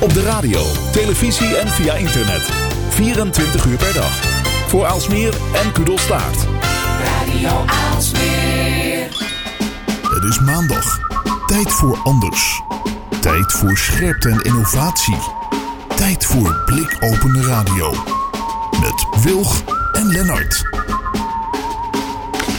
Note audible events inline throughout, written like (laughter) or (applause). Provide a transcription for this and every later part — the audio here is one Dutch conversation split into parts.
Op de radio, televisie en via internet. 24 uur per dag. Voor Aalsmeer en Kudelstaart. Radio Aalsmeer. Het is maandag. Tijd voor anders. Tijd voor scherpte en innovatie. Tijd voor blikopende radio. Met Wilg en Lennart.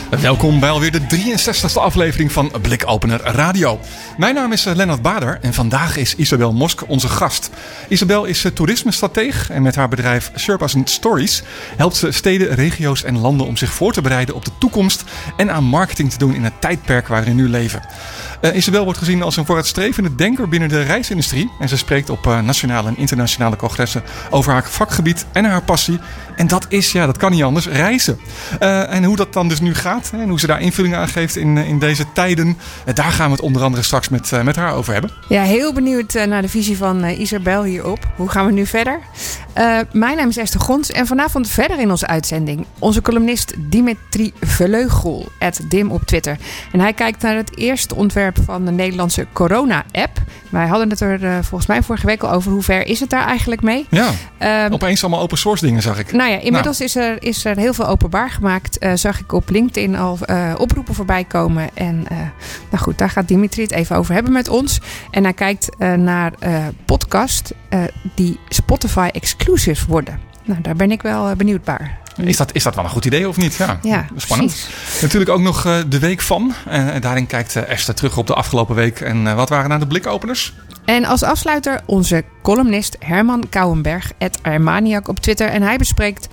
Welkom bij alweer de 63e aflevering van Blikopener Radio. Mijn naam is eh, Lennart Bader en vandaag is Isabel Mosk onze gast. Isabel is eh, toerismestratege en met haar bedrijf Sherpas Stories helpt ze steden, regio's en landen om zich voor te bereiden op de toekomst en aan marketing te doen in het tijdperk waarin we nu leven. Uh, Isabel wordt gezien als een vooruitstrevende denker binnen de reisindustrie en ze spreekt op nationale en internationale congressen over haar vakgebied en haar passie. En dat is, ja, dat kan niet anders, reizen. en hoe dat dan dus nu gaat en hoe ze daar invulling aan geeft in, in deze tijden, daar gaan we het onder andere straks met, uh, met haar over hebben. Ja, heel benieuwd uh, naar de visie van uh, Isabel hierop. Hoe gaan we nu verder? mijn naam is Esther Gons en vanavond verder in onze uitzending. Onze columnist Dimitri Vleugel, Dim op Twitter. En hij kijkt naar het eerste ontwerp van de Nederlandse corona-app. Wij hadden het er volgens mij vorige week al over. Hoe ver is het daar eigenlijk mee? Ja, um, opeens allemaal open source dingen zag ik. Nou ja, inmiddels nou. Is, er, is er heel veel openbaar gemaakt. zag ik op LinkedIn al oproepen voorbij komen. En nou goed, daar gaat Dimitri het even over hebben met ons. En hij kijkt uh, naar uh, podcast uh, die Spotify exclusive worden. Nou, daar ben ik wel benieuwd naar. Is dat, is dat wel een goed idee of niet? Ja, ja spannend. Precies. Natuurlijk ook nog de week van. En daarin kijkt Esther terug op de afgelopen week. En wat waren nou de blikopeners? En als afsluiter onze columnist Herman Kouwenberg, at Armaniak op Twitter. En hij bespreekt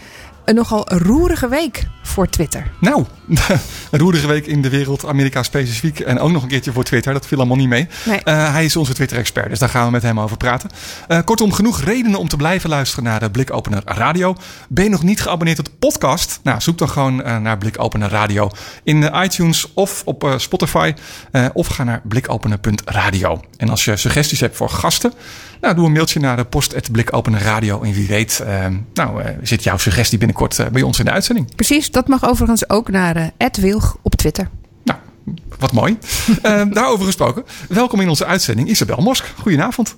een nogal roerige week voor Twitter. Nou, (laughs) een roerige week in de wereld, Amerika specifiek. En ook nog een keertje voor Twitter. Dat viel allemaal niet mee. Nee. Uh, hij is onze Twitter-expert, dus daar gaan we met hem over praten. Uh, kortom, genoeg redenen om te blijven luisteren naar de Blikopener Radio. Ben je nog niet geabonneerd op de podcast? Nou, zoek dan gewoon uh, naar Blikopener Radio in iTunes of op Spotify. of ga naar blikopener.radio. En als je suggesties hebt voor gasten, nou, doe een mailtje naar de post.blikopener Radio. En wie weet, nou, zit jouw suggestie binnenkort bij ons in de uitzending. Precies, dat mag overigens ook naar uh, Wilg op Twitter. Nou, wat mooi. uh, (laughs) daarover gesproken. Welkom in onze uitzending, Isabel Mosk. Goedenavond.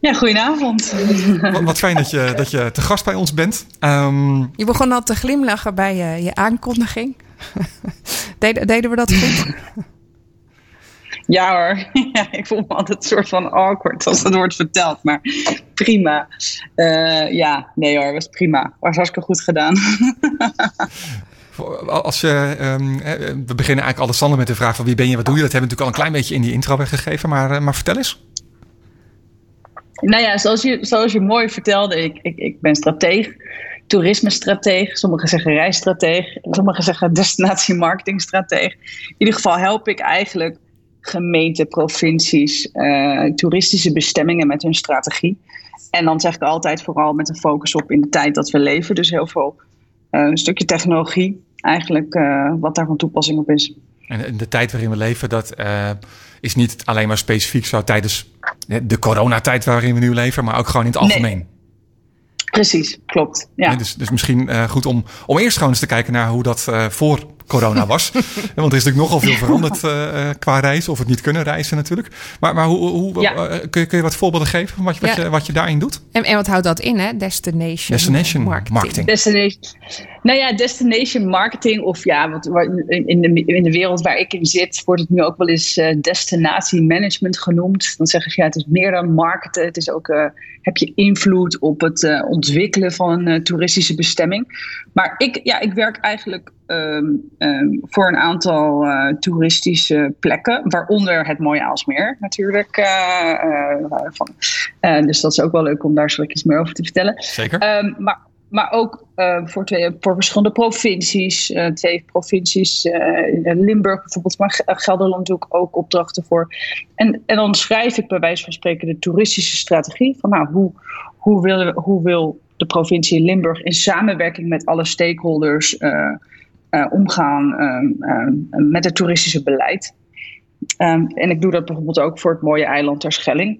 Ja, goedenavond. Wat, wat, fijn dat je, dat je te gast bij ons bent. Um, je begon al te glimlachen bij je, je aankondiging. (laughs) deden, deden we dat goed? (laughs) Ja hoor, (laughs) ja, ik voel me altijd een soort van awkward als dat wordt verteld. Maar prima. Uh, ja, nee hoor, was prima. Was hartstikke goed gedaan. (laughs) Als je, um, we beginnen eigenlijk alle standaard met de vraag van wie ben je, wat doe je? Dat hebben we natuurlijk al een klein beetje in die intro weggegeven, maar, uh, maar vertel eens. Nou ja, zoals je, zoals je mooi vertelde, ik, ik, ik ben strateeg, toerisme-strateeg, sommigen zeggen reisstrateeg, sommigen zeggen destinatie-marketingstrateeg. In ieder geval help ik eigenlijk gemeenten, provincies, uh, toeristische bestemmingen met hun strategie. En dan zeg ik altijd vooral met een focus op in de tijd dat we leven. Dus heel veel uh, een stukje technologie, eigenlijk uh, wat daar van toepassing op is. En de tijd waarin we leven, dat is niet alleen maar specifiek zo tijdens de coronatijd waarin we nu leven, maar ook gewoon in het algemeen. Nee. Precies, klopt. Ja. Nee, dus, dus misschien goed om, om eerst gewoon eens te kijken naar hoe dat voor corona was. (laughs) Want er is natuurlijk nogal veel veranderd uh, qua reizen, of het niet kunnen reizen natuurlijk. Maar, maar hoe, hoe ja. kun, je, kun je wat voorbeelden geven van wat, wat, ja. je, wat je daarin doet? En, en wat houdt dat in, hè? Destination, Destination marketing. marketing. Destination, nou ja, destination marketing, of ja, wat, in, de, in de wereld waar ik in zit, wordt het nu ook wel eens destinatiemanagement management genoemd. Dan zeggen ze ja, het is meer dan marketen. Het is ook, heb je invloed op het ontwikkelen van een toeristische bestemming. Maar ik, ja, ik werk eigenlijk um, um, voor een aantal uh, toeristische plekken, waaronder het mooie Aalsmeer natuurlijk. Uh, uh, van, dus dat is ook wel leuk om daar zo iets meer over te vertellen. Zeker. Um, maar, maar ook voor, twee, voor verschillende provincies. twee provincies, in Limburg bijvoorbeeld, maar Gelderland doe ik ook opdrachten voor. En, en dan schrijf ik bij wijze van spreken de toeristische strategie. Van nou, hoe, hoe, wil, hoe wil de provincie Limburg in samenwerking met alle stakeholders uh, uh, omgaan uh, met het toeristische beleid. Um, en ik doe dat bijvoorbeeld ook voor het mooie eiland Terschelling.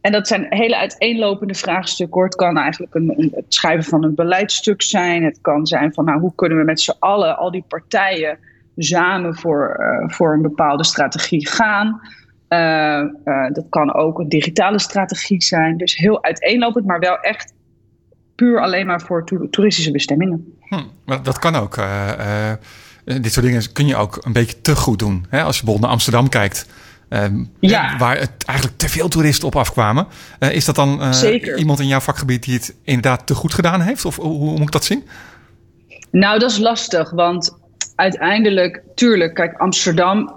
En dat zijn hele uiteenlopende vraagstukken. Het kan eigenlijk een, het schrijven van een beleidstuk zijn. Het kan zijn van nou, hoe kunnen we met z'n allen, al die partijen, samen voor, voor een bepaalde strategie gaan. Uh, dat kan ook een digitale strategie zijn. Dus heel uiteenlopend, maar wel echt puur alleen maar voor to toeristische bestemmingen. Hm, maar dat kan ook. Uh, dit soort dingen kun je ook een beetje te goed doen. Hè? Als je bijvoorbeeld naar Amsterdam kijkt. ja. Waar het eigenlijk te veel toeristen op afkwamen. is dat dan iemand in jouw vakgebied die het inderdaad te goed gedaan heeft? Of hoe, hoe moet ik dat zien? Nou, dat is lastig. Want uiteindelijk, tuurlijk, kijk, Amsterdam.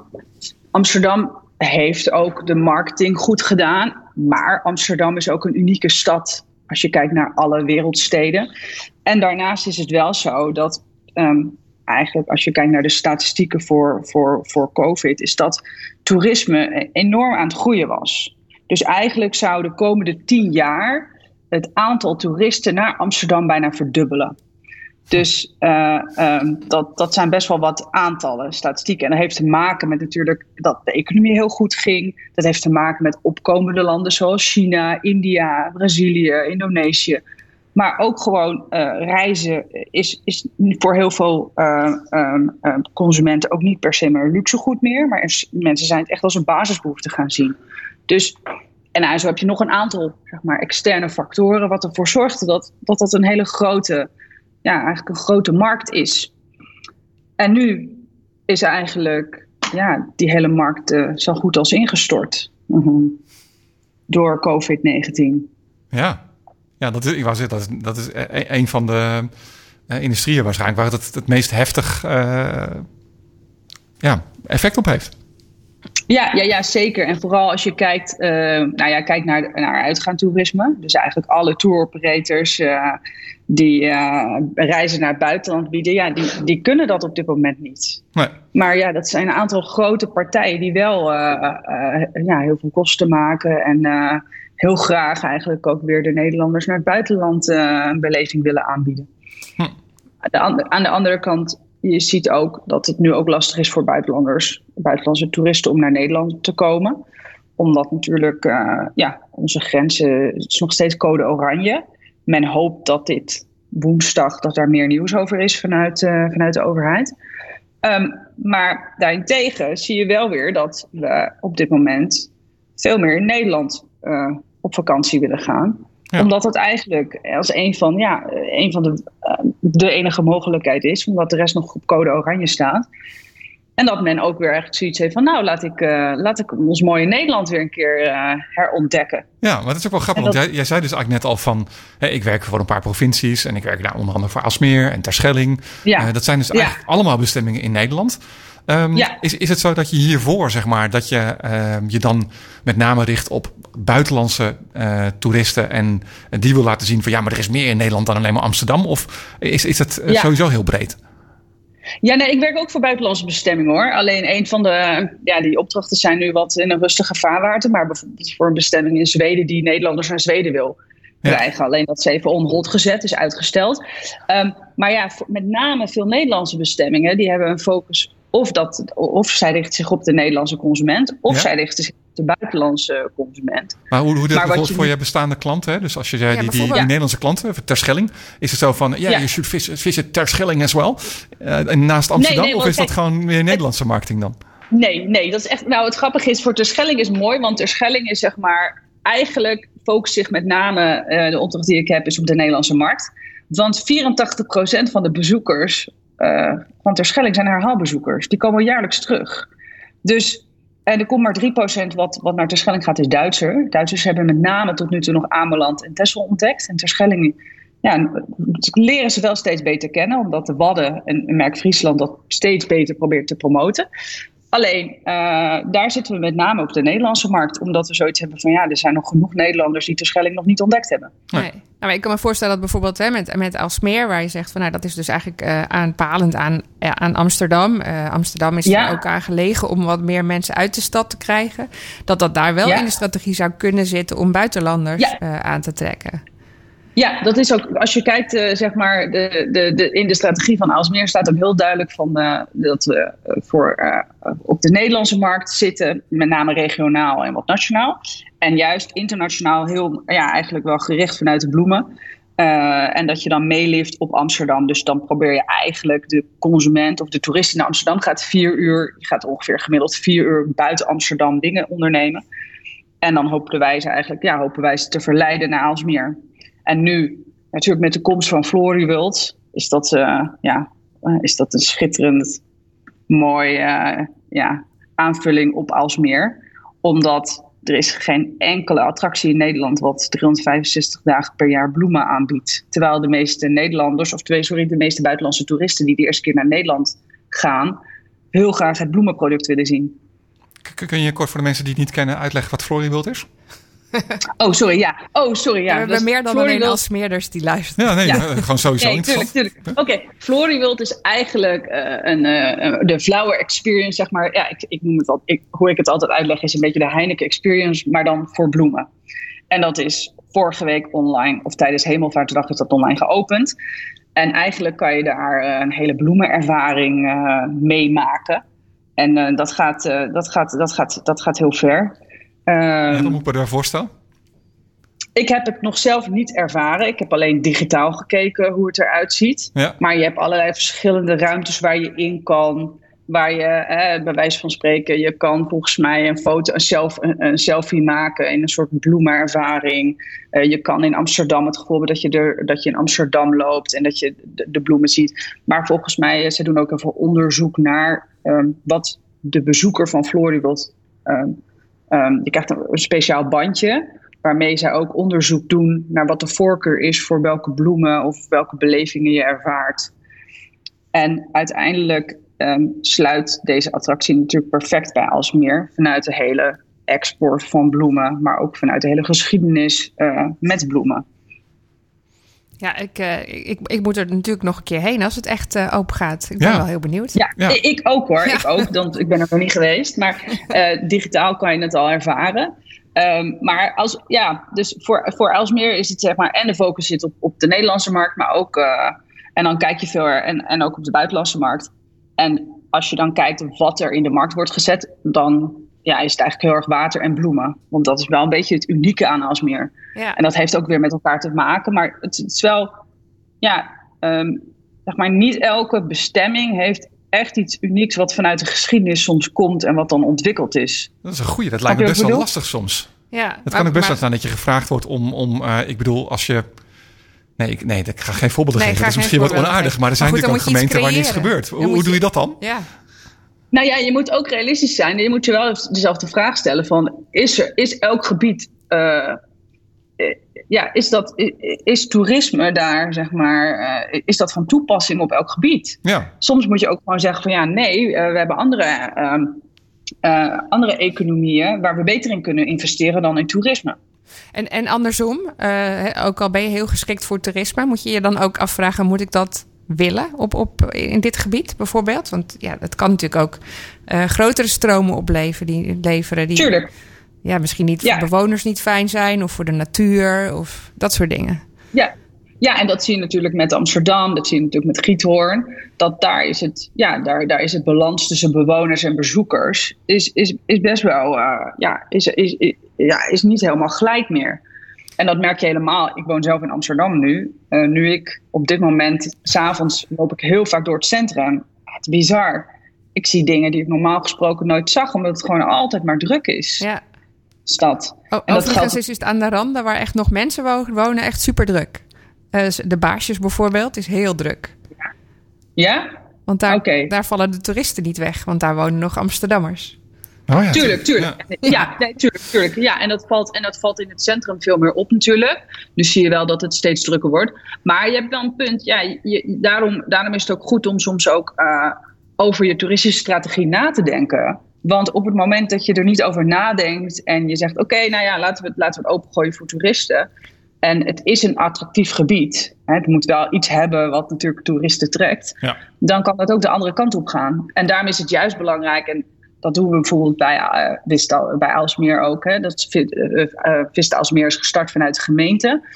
Amsterdam heeft ook de marketing goed gedaan. Maar Amsterdam is ook een unieke stad als je kijkt naar alle wereldsteden. En daarnaast is het wel zo dat um, eigenlijk als je kijkt naar de statistieken voor, voor, voor COVID, is dat toerisme enorm aan het groeien was. Dus eigenlijk zou de komende tien jaar het aantal toeristen naar Amsterdam bijna verdubbelen. Dus uh, um, dat, dat zijn best wel wat aantallen, statistieken. En dat heeft te maken met natuurlijk dat de economie heel goed ging. Dat heeft te maken met opkomende landen zoals China, India, Brazilië, Indonesië. Maar ook gewoon uh, reizen is, is voor heel veel uh, um, consumenten ook niet per se meer luxegoed meer. Maar mensen zijn het echt als een basisbehoefte gaan zien. Dus, en nou, zo heb je nog een aantal zeg maar, externe factoren wat ervoor zorgde dat dat, dat een hele grote ja, eigenlijk een grote markt is. En nu is eigenlijk ja, die hele markt uh, zo goed als ingestort uh -huh. door COVID-19. Ja, ja dat, is, ik was, dat, is, dat is een van de uh, industrieën waarschijnlijk waar het het meest heftig uh, ja, effect op heeft. Ja, ja, ja, zeker. En vooral als je kijkt, uh, nou ja, kijkt naar, naar uitgaantoerisme. Dus eigenlijk alle tour operators uh, die uh, reizen naar het buitenland bieden, ja, die, die kunnen dat op dit moment niet. Nee. Maar ja, dat zijn een aantal grote partijen die wel ja, heel veel kosten maken. En heel graag eigenlijk ook weer de Nederlanders naar het buitenland een beleving willen aanbieden. Hm. De, aan de andere kant je ziet ook dat het nu ook lastig is voor buitenlanders, buitenlandse toeristen om naar Nederland te komen. Omdat natuurlijk, uh, ja, onze grenzen, is nog steeds code oranje. Men hoopt dat dit woensdag, dat daar meer nieuws over is vanuit, uh, vanuit de overheid. Um, maar daarentegen zie je wel weer dat we op dit moment veel meer in Nederland uh, op vakantie willen gaan. Ja. Omdat het eigenlijk als een van, ja, een van de, uh, de enige mogelijkheid is, omdat de rest nog op code oranje staat. En dat men ook weer echt zoiets heeft van, nou, laat ik, uh, laat ik ons mooie Nederland weer een keer uh, herontdekken. Ja, maar dat is ook wel grappig, dat... want jij, jij, zei dus eigenlijk net al van, ik werk voor een paar provincies en ik werk nou, onder andere voor Alsmeer en Terschelling. Ja. dat zijn dus ja. eigenlijk allemaal bestemmingen in Nederland. Um, ja. is, is het zo dat je hiervoor, zeg maar, dat je uh, je dan met name richt op buitenlandse uh, toeristen en die wil laten zien van ja, maar er is meer in Nederland dan alleen maar Amsterdam? Of is, is het uh, ja. sowieso heel breed? Ja, nee, ik werk ook voor buitenlandse bestemmingen hoor. Alleen een van de, ja, die opdrachten zijn nu wat in een rustige vaarwater. Maar bijvoorbeeld voor een bestemming in Zweden die Nederlanders naar Zweden wil krijgen. Ja. Alleen dat is even on hold gezet, is uitgesteld. Um, maar ja, met name veel Nederlandse bestemmingen, die hebben een focus of, dat, of zij richten zich op de Nederlandse consument, of Ja. zij richten zich op de buitenlandse consument. Maar hoe, hoe dat bijvoorbeeld je voor je bestaande klanten? Hè? Dus als je zei, Ja, die, die, die bijvoorbeeld. Nederlandse klanten, ter Schelling, is het zo van, ja, Ja. je should visit, visit ter Schelling as well. Uh, en naast Amsterdam, nee, of is dat kijk, gewoon meer Nederlandse marketing dan? Nee, nee, dat is echt. Nou, het grappige is voor Terschelling is mooi, want Terschelling is zeg maar eigenlijk focust zich met name eh, de opdracht die ik heb is op de Nederlandse markt. Want 84% van de bezoekers eh, van Terschelling zijn herhaalbezoekers. Die komen jaarlijks terug. Dus en er komt maar 3% wat, wat naar Terschelling gaat, is Duitser. Duitsers hebben met name tot nu toe nog Ameland en Texel ontdekt. En Terschelling ja, leren ze wel steeds beter kennen, omdat de Wadden en en Merk Friesland dat steeds beter probeert te promoten. Alleen, uh, daar zitten we met name op de Nederlandse markt, omdat we zoiets hebben van ja, er zijn nog genoeg Nederlanders die Terschelling nog niet ontdekt hebben. Nee. Nee. Nou, maar ik kan me voorstellen dat bijvoorbeeld hè, met, met Alsmeer, waar je zegt van nou dat is dus eigenlijk uh, aanpalend aan, uh, aan Amsterdam. Uh, Amsterdam is Ja. er ook aan gelegen om wat meer mensen uit de stad te krijgen. Dat dat daar wel Ja. in de strategie zou kunnen zitten om buitenlanders Ja. uh, aan te trekken. Ja, dat is ook, als je kijkt, uh, zeg maar, de, de, de, in de strategie van Alsmeer staat ook heel duidelijk van uh, dat we uh, voor op de Nederlandse markt zitten, met name regionaal en wat nationaal. En juist internationaal heel, ja, eigenlijk wel gericht vanuit de bloemen. En dat je dan meelift op Amsterdam. Dus dan probeer je eigenlijk de consument of de toerist in Amsterdam gaat vier uur, je gaat ongeveer gemiddeld vier uur buiten Amsterdam dingen ondernemen. En dan hopen wij ze eigenlijk, ja, hopen wij ze te verleiden naar Aalsmeer. En nu, natuurlijk met de komst van Floriworld, is dat, uh, ja, uh, is dat een schitterend mooi ja, aanvulling op Aalsmeer. Omdat er is geen enkele attractie in Nederland wat 365 dagen per jaar bloemen aanbiedt. Terwijl de meeste Nederlanders, of sorry, de meeste buitenlandse toeristen die de eerste keer naar Nederland gaan, heel graag het bloemenproduct willen zien. Kun je kort voor de mensen die het niet kennen uitleggen wat Floriwild is? (laughs) Oh, sorry, ja. Oh, sorry, ja. We hebben meer dan alleen als smeerders die luisteren. Ja, nee, ja. gewoon sowieso nee, tuurlijk, tuurlijk. Oké, okay. Floriwild is eigenlijk uh, een, uh, de flower experience, zeg maar. Ja, ik, ik noem het al, ik, hoe ik het altijd uitleg is een beetje de Heineken experience, maar dan voor bloemen. En dat is vorige week online, of tijdens Hemelvaartdag is dat online geopend. En eigenlijk kan je daar uh, een hele bloemenervaring meemaken. En dat, gaat, dat, gaat, dat, gaat, dat gaat heel ver. Um, ja, moet ik me daar voorstellen? Ik heb het nog zelf niet ervaren. Ik heb alleen digitaal gekeken hoe het eruit ziet. Ja. Maar je hebt allerlei verschillende ruimtes waar je in kan. Waar je, hè, bij wijze van spreken, je kan volgens mij een foto, een, self, een, een selfie maken in een soort bloemenervaring. Uh, je kan in Amsterdam het gevoel hebben dat je, er, dat je in Amsterdam loopt en dat je de, de bloemen ziet. Maar volgens mij, ze doen ook even onderzoek naar um, wat de bezoeker van Floriworld um, Um, je krijgt een, speciaal bandje waarmee zij ook onderzoek doen naar wat de voorkeur is voor welke bloemen of welke belevingen je ervaart. En uiteindelijk um, sluit deze attractie natuurlijk perfect bij Alsmeer vanuit de hele export van bloemen, maar ook vanuit de hele geschiedenis uh, met bloemen. Ja, ik, uh, ik, ik moet er natuurlijk nog een keer heen als het echt uh, open gaat. Ik ben Ja. wel heel benieuwd. Ja, Ja. ik ook hoor. Ja. Ik ook, want ik ben er nog niet geweest. Maar (laughs) eh, digitaal kan je het al ervaren. Ehm, maar als, ja, dus voor, voor Elsmeer is het zeg maar, en de focus zit op, op de Nederlandse markt, maar ook, eh, en dan kijk je veel en, en ook op de buitenlandse markt. En als je dan kijkt wat er in de markt wordt gezet, dan ja, is het eigenlijk heel erg water en bloemen. Want dat is wel een beetje het unieke aan Alsmeer. Ja. En dat heeft ook weer met elkaar te maken. Maar het, het is wel, ja, ehm, zeg maar, niet elke bestemming heeft echt iets unieks wat vanuit de geschiedenis soms komt en wat dan ontwikkeld is. Dat is een goeie. Dat lijkt me best wel lastig soms. Ja, Het maar- kan ook best wel zijn dat je gevraagd wordt om, om eh, ik bedoel, als je... Nee, ik, nee, ik ga geen voorbeelden Nee, geven. Dat is misschien wat onaardig. geven. Maar er zijn Maar goed, natuurlijk ook gemeenten waar niets gebeurt. Hoe, doe je- je dat dan? Ja. Nou ja, je moet ook realistisch zijn. Je moet je wel jezelf de vraag stellen van, is, er, is elk gebied, eh, eh, ja, is, dat, is toerisme daar, zeg maar, eh, is dat van toepassing op elk gebied? Ja, Soms moet je ook gewoon zeggen van, ja, nee, eh, we hebben andere, ehm, eh, andere economieën waar we beter in kunnen investeren dan in toerisme. En, en andersom, eh, hè, ook al ben je heel geschikt voor toerisme, moet je je dan ook afvragen: moet ik dat willen op, op, in dit gebied bijvoorbeeld? Want ja, dat kan natuurlijk ook eh, grotere stromen opleveren die, leveren die Tuurlijk. ja, misschien niet Ja. voor bewoners niet fijn zijn of voor de natuur of dat soort dingen. Ja. ja, en dat zie je natuurlijk met Amsterdam, dat zie je natuurlijk met Giethoorn. Dat daar is het, ja, daar, daar is het balans tussen bewoners en bezoekers is, is, is best wel, eh, ja, is, is, is, ja, is niet helemaal gelijk meer. En dat merk je helemaal. Ik woon zelf in Amsterdam nu. Eh, nu ik op dit moment, s'avonds loop ik heel vaak door het centrum. Het is bizar. Ik zie dingen die ik normaal gesproken nooit zag, omdat het gewoon altijd maar druk is. Ja. Stad. O- dat Overigens geldt- is het aan de randen waar echt nog mensen wo- wonen echt super druk. Eh, de baarsjes bijvoorbeeld is heel druk. Ja? Want daar, daar vallen de toeristen niet weg, want daar wonen nog Amsterdammers. Oh ja Tuurlijk, tuurlijk. Ja, nee, tuurlijk, tuurlijk. Ja, en dat, valt, en dat valt in het centrum veel meer op natuurlijk. Dus zie je wel dat het steeds drukker wordt. Maar je hebt wel een punt. Ja, je, daarom, daarom is het ook goed om soms ook eh, over je toeristische strategie na te denken. Want op het moment dat je er niet over nadenkt en je zegt: Oké, nou ja, laten we, het, laten we het opengooien voor toeristen. En het is een attractief gebied. Hè, het moet wel iets hebben wat natuurlijk toeristen trekt Ja. dan kan dat ook de andere kant op gaan. En daarom is het juist belangrijk, en dat doen we bijvoorbeeld bij, eh Vista, bij Aalsmeer ook. Hè, dat is, Vi- eh, eh, Vista Aalsmeer is gestart vanuit de gemeente.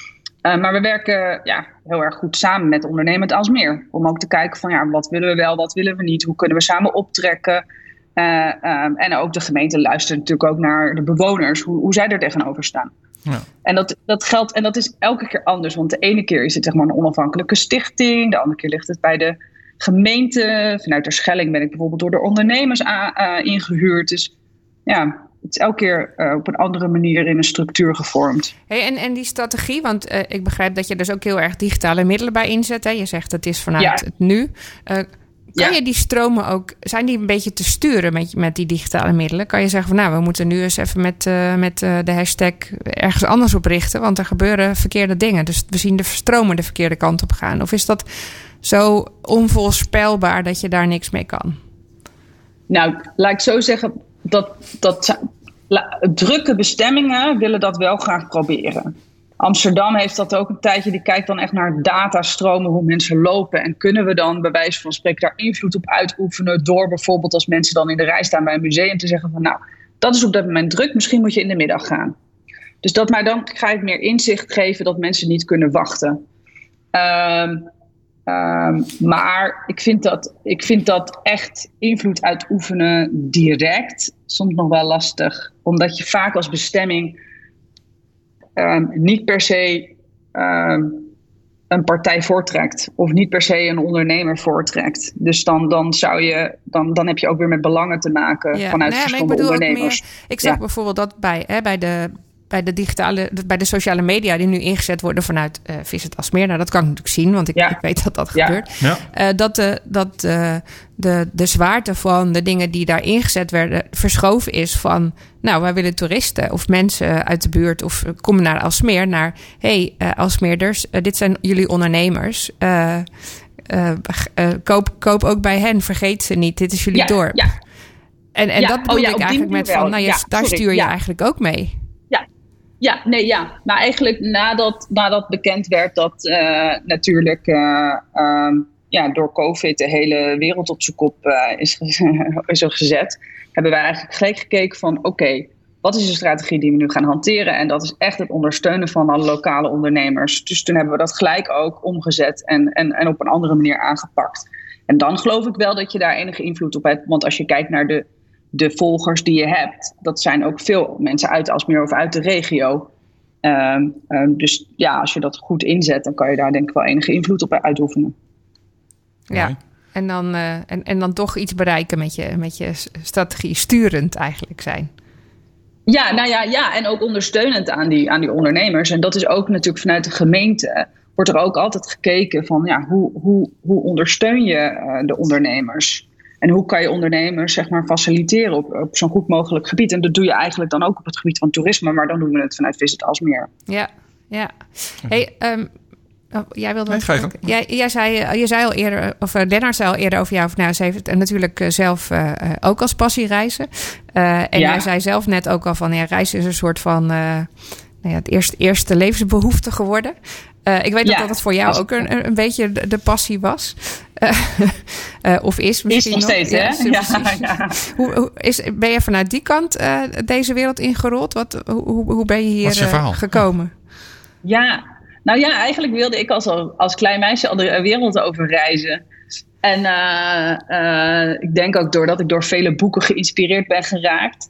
Eh, maar we werken ja, heel erg goed samen met ondernemend Aalsmeer. Om ook te kijken van ja, wat willen we wel, wat willen we niet. Hoe kunnen we samen optrekken. Eh, ehm, en ook de gemeente luistert natuurlijk ook naar de bewoners. Hoe, hoe zij er tegenover staan. Ja. En dat, dat geldt, en dat is elke keer anders. Want de ene keer is het zeg maar een onafhankelijke stichting. De andere keer ligt het bij de gemeente. Vanuit de Schelling ben ik bijvoorbeeld door de ondernemers ingehuurd. Dus ja, het is elke keer eh, op een andere manier in een structuur gevormd. Hey, en, en die strategie, want eh, ik begrijp dat je dus ook heel erg digitale middelen bij inzet. Hè? Je zegt het is vanuit Ja. het nu. Eh, kan Ja. je die stromen ook, zijn die een beetje te sturen met, met die digitale middelen? Kan je zeggen van nou, we moeten nu eens even met, met de hashtag ergens anders op richten, want er gebeuren verkeerde dingen. Dus we zien de stromen de verkeerde kant op gaan. Of is dat zo onvoorspelbaar dat je daar niks mee kan? Nou, laat ik zo zeggen, dat, dat drukke bestemmingen willen dat wel graag proberen. Amsterdam heeft dat ook een tijdje. Die kijkt dan echt naar datastromen, hoe mensen lopen. En kunnen we dan bij wijze van spreken daar invloed op uitoefenen... door bijvoorbeeld als mensen dan in de rij staan bij een museum te zeggen van... nou, dat is op dat moment druk, misschien moet je in de middag gaan. Dus dat, maar dan ga ik meer inzicht geven dat mensen niet kunnen wachten. Ehm, Ehm, maar ik vind, dat, ik vind dat echt invloed uitoefenen direct soms nog wel lastig. Omdat je vaak als bestemming ehm, niet per se ehm, een partij voortrekt. Of niet per se een ondernemer voortrekt. Dus dan, dan, zou je, dan, dan heb je ook weer met belangen te maken vanuit nee, ik verschillende ondernemers. meer. Ik zeg Ja. bijvoorbeeld dat bij, hè, bij de. Bij de digitale, bij de sociale media die nu ingezet worden vanuit eh Visit Asmeer. Nou, dat kan ik natuurlijk zien, want ik, Ja. ik weet dat dat Ja. gebeurt. Ja. Eh, dat de, dat de, de, de zwaarte van de dingen die daar ingezet werden verschoven is van... nou, wij willen toeristen of mensen uit de buurt of eh, komen naar Alsmeer... naar, hé, hey, eh, Alsmeerders, eh, dit zijn jullie ondernemers... Eh, eh, eh, koop, koop ook bij hen, vergeet ze niet, dit is jullie Ja, dorp. ja. En, en Ja, dat bedoel oh ja, ik eigenlijk met van, nou, je, Ja, daar sorry, stuur je ja. eigenlijk ook mee. Ja, nee, ja. Maar eigenlijk nadat, nadat bekend werd dat eh, natuurlijk eh, ehm, ja, door COVID de hele wereld op zijn kop eh, is, (laughs) is gezet, hebben wij eigenlijk gelijk gekeken van oké, wat is de strategie die we nu gaan hanteren? En dat is echt het ondersteunen van alle lokale ondernemers. Dus toen hebben we dat gelijk ook omgezet en, en, en op een andere manier aangepakt. En dan geloof ik wel dat je daar enige invloed op hebt. Want als je kijkt naar de, de volgers die je hebt, dat zijn ook veel mensen uit Alsmeer of uit de regio. Ehm, ehm, dus ja, als je dat goed inzet, dan kan je daar denk ik wel enige invloed op uitoefenen. Ja. En dan, eh, en, en dan toch iets bereiken met je, met je strategie, sturend eigenlijk zijn. Ja, nou ja, ja, en ook ondersteunend aan die, aan die ondernemers. En dat is ook natuurlijk vanuit de gemeente. Wordt er ook altijd gekeken van ja, hoe, hoe, hoe ondersteun je eh, de ondernemers? En hoe kan je ondernemers zeg maar, faciliteren op, op zo'n goed mogelijk gebied? En dat doe je eigenlijk dan ook op het gebied van toerisme, maar dan doen we het vanuit Visit Alsmeer. Ja, ja. Hey, ehm, oh, jij wilde Nee, ga jij, jij zei, eh, je zei al eerder, of uh, Lennart zei al eerder over jou, of, nou, ze heeft het natuurlijk zelf uh, ook als passie reizen. Uh, en Ja. jij zei zelf net ook al van, ja, reizen is een soort van, uh, nou ja, het eerste, eerste levensbehoefte geworden. Uh, ik weet Ja. dat dat voor jou ook een, een beetje de, de passie was. Uh, (laughs) of is misschien Is nog steeds, hè? (laughs) Ja, Ja, ja. Hoe, hoe, is, ben je vanuit die kant uh, deze wereld ingerold? Wat, hoe, hoe ben je Wat is je hier verhaal? gekomen? (laughs) Ja, nou ja, eigenlijk wilde ik als, als klein meisje al de wereld over reizen. En uh, uh, ik denk ook doordat ik door vele boeken geïnspireerd ben geraakt.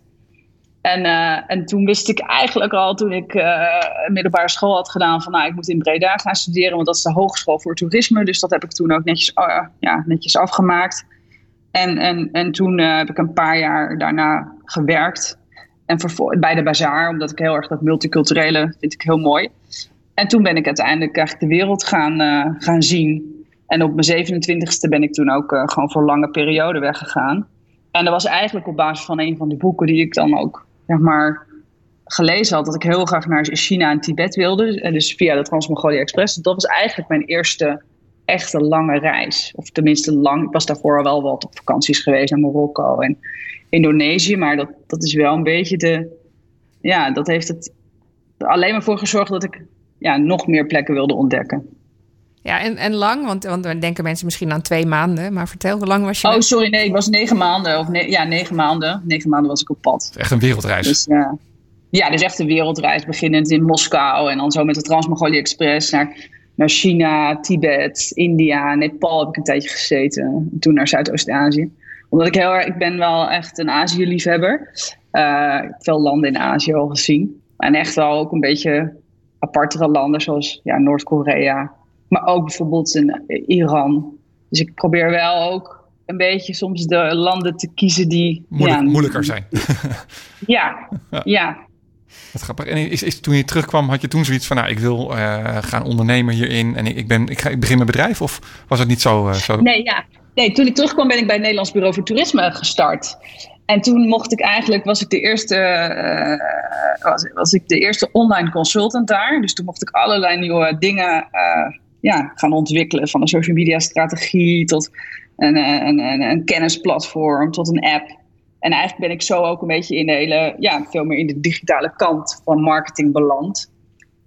En, uh, en toen wist ik eigenlijk al, toen ik een middelbare school had gedaan, van nou, ik moet in Breda gaan studeren, want dat is de hogeschool voor toerisme. Dus dat heb ik toen ook netjes, oh ja, netjes afgemaakt. En, en, en toen heb ik een paar jaar daarna gewerkt. En bij de bazaar, omdat ik heel erg dat multiculturele vind ik heel mooi. En toen ben ik uiteindelijk eigenlijk de wereld gaan, uh, gaan zien. En op mijn 27ste ben ik toen ook uh, gewoon voor lange periode weggegaan. En dat was eigenlijk op basis van een van die boeken die ik dan ook, zeg maar, gelezen had. Dat ik heel graag naar China en Tibet wilde. En dus via de Trans-Mongolia Express. Dat was eigenlijk mijn eerste echte lange reis. Of tenminste lang. Ik was daarvoor al wel wat op vakanties geweest naar Marokko en Indonesië. Maar dat, dat is wel een beetje de... Ja, dat heeft het alleen maar voor gezorgd dat ik ja, nog meer plekken wilde ontdekken. Ja, en, en lang, want, want dan denken mensen misschien aan twee maanden. Maar vertel, hoe lang was je? Oh, sorry, nee, ik was negen maanden. Of ne ja, negen maanden. Negen maanden was ik op pad. Echt een wereldreis. Dus, uh, ja, dus echt een wereldreis. Beginnend in Moskou en dan zo met de Trans-Mongolia Express naar, naar China, Tibet, India, Nepal heb ik een tijdje gezeten. En toen naar Zuidoost-Azië. Omdat ik heel erg, ik ben wel echt een Azië-liefhebber. Uh, ik heb veel landen in Azië al gezien. En echt wel ook een beetje apartere landen zoals ja, Noord-Korea. Maar ook bijvoorbeeld in Iran. Dus ik probeer wel ook een beetje soms de landen te kiezen die... Moeilijk, ja, moeilijker zijn. (laughs) Ja, ja. Wat grappig. En is, is, toen je terugkwam, had je toen zoiets van... Nou, ik wil eh, gaan ondernemen hierin en ik, ik, ben, ik, ga, ik begin mijn bedrijf? Of was het niet zo? eh, zo? Nee, ja. nee, toen ik terugkwam ben ik bij het Nederlands Bureau voor Toerisme gestart. En toen mocht ik eigenlijk, was ik de eerste, eh, was, was ik de eerste online consultant daar. Dus toen mocht ik allerlei nieuwe dingen eh, ja, gaan ontwikkelen. Van een social media strategie tot een, een, een, een kennisplatform tot een app. En eigenlijk ben ik zo ook een beetje in de hele, ja, veel meer in de digitale kant van marketing beland.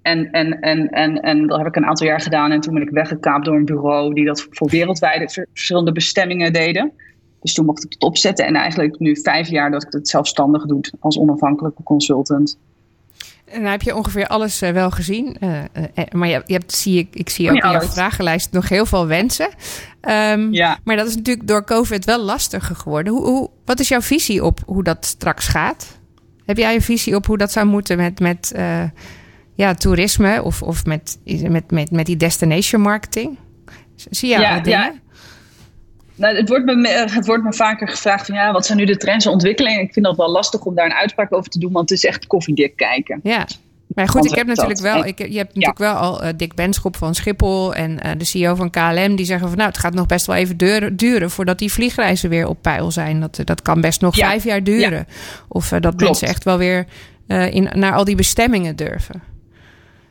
En, en, en, en, en dat heb ik een aantal jaar gedaan. En toen ben ik weggekaapt door een bureau die dat voor wereldwijde ver- verschillende bestemmingen deden. Dus toen mocht ik het opzetten. En eigenlijk nu vijf jaar dat ik het zelfstandig doe als onafhankelijke consultant. En dan heb je ongeveer alles eh, wel gezien. Eh, eh, maar je, je hebt, zie ik, ik zie ook Niet in jouw vragenlijst nog heel veel wensen. Ehm, Ja. Maar dat is natuurlijk door COVID wel lastiger geworden. Hoe, hoe, wat is jouw visie op hoe dat straks gaat? Heb jij een visie op hoe dat zou moeten met, met ja, toerisme of, of met, met, met, met die destination marketing? Zie jij Ja, al dingen? ja. Nou, het, wordt me, het wordt me vaker gevraagd van ja, wat zijn nu de trends en ontwikkelingen? Ik vind dat wel lastig om daar een uitspraak over te doen, want het is echt koffiedik kijken. Ja. Maar goed, ik heb natuurlijk wel, ik, je hebt natuurlijk wel al eh, Dick Benschop van Schiphol en eh, de CEO van KLM die zeggen van nou, het gaat nog best wel even duren, duren voordat die vliegreizen weer op peil zijn. Dat, eh, dat kan best nog Ja. vijf jaar duren. Of eh, dat Klopt. mensen echt wel weer eh, in, naar al die bestemmingen durven.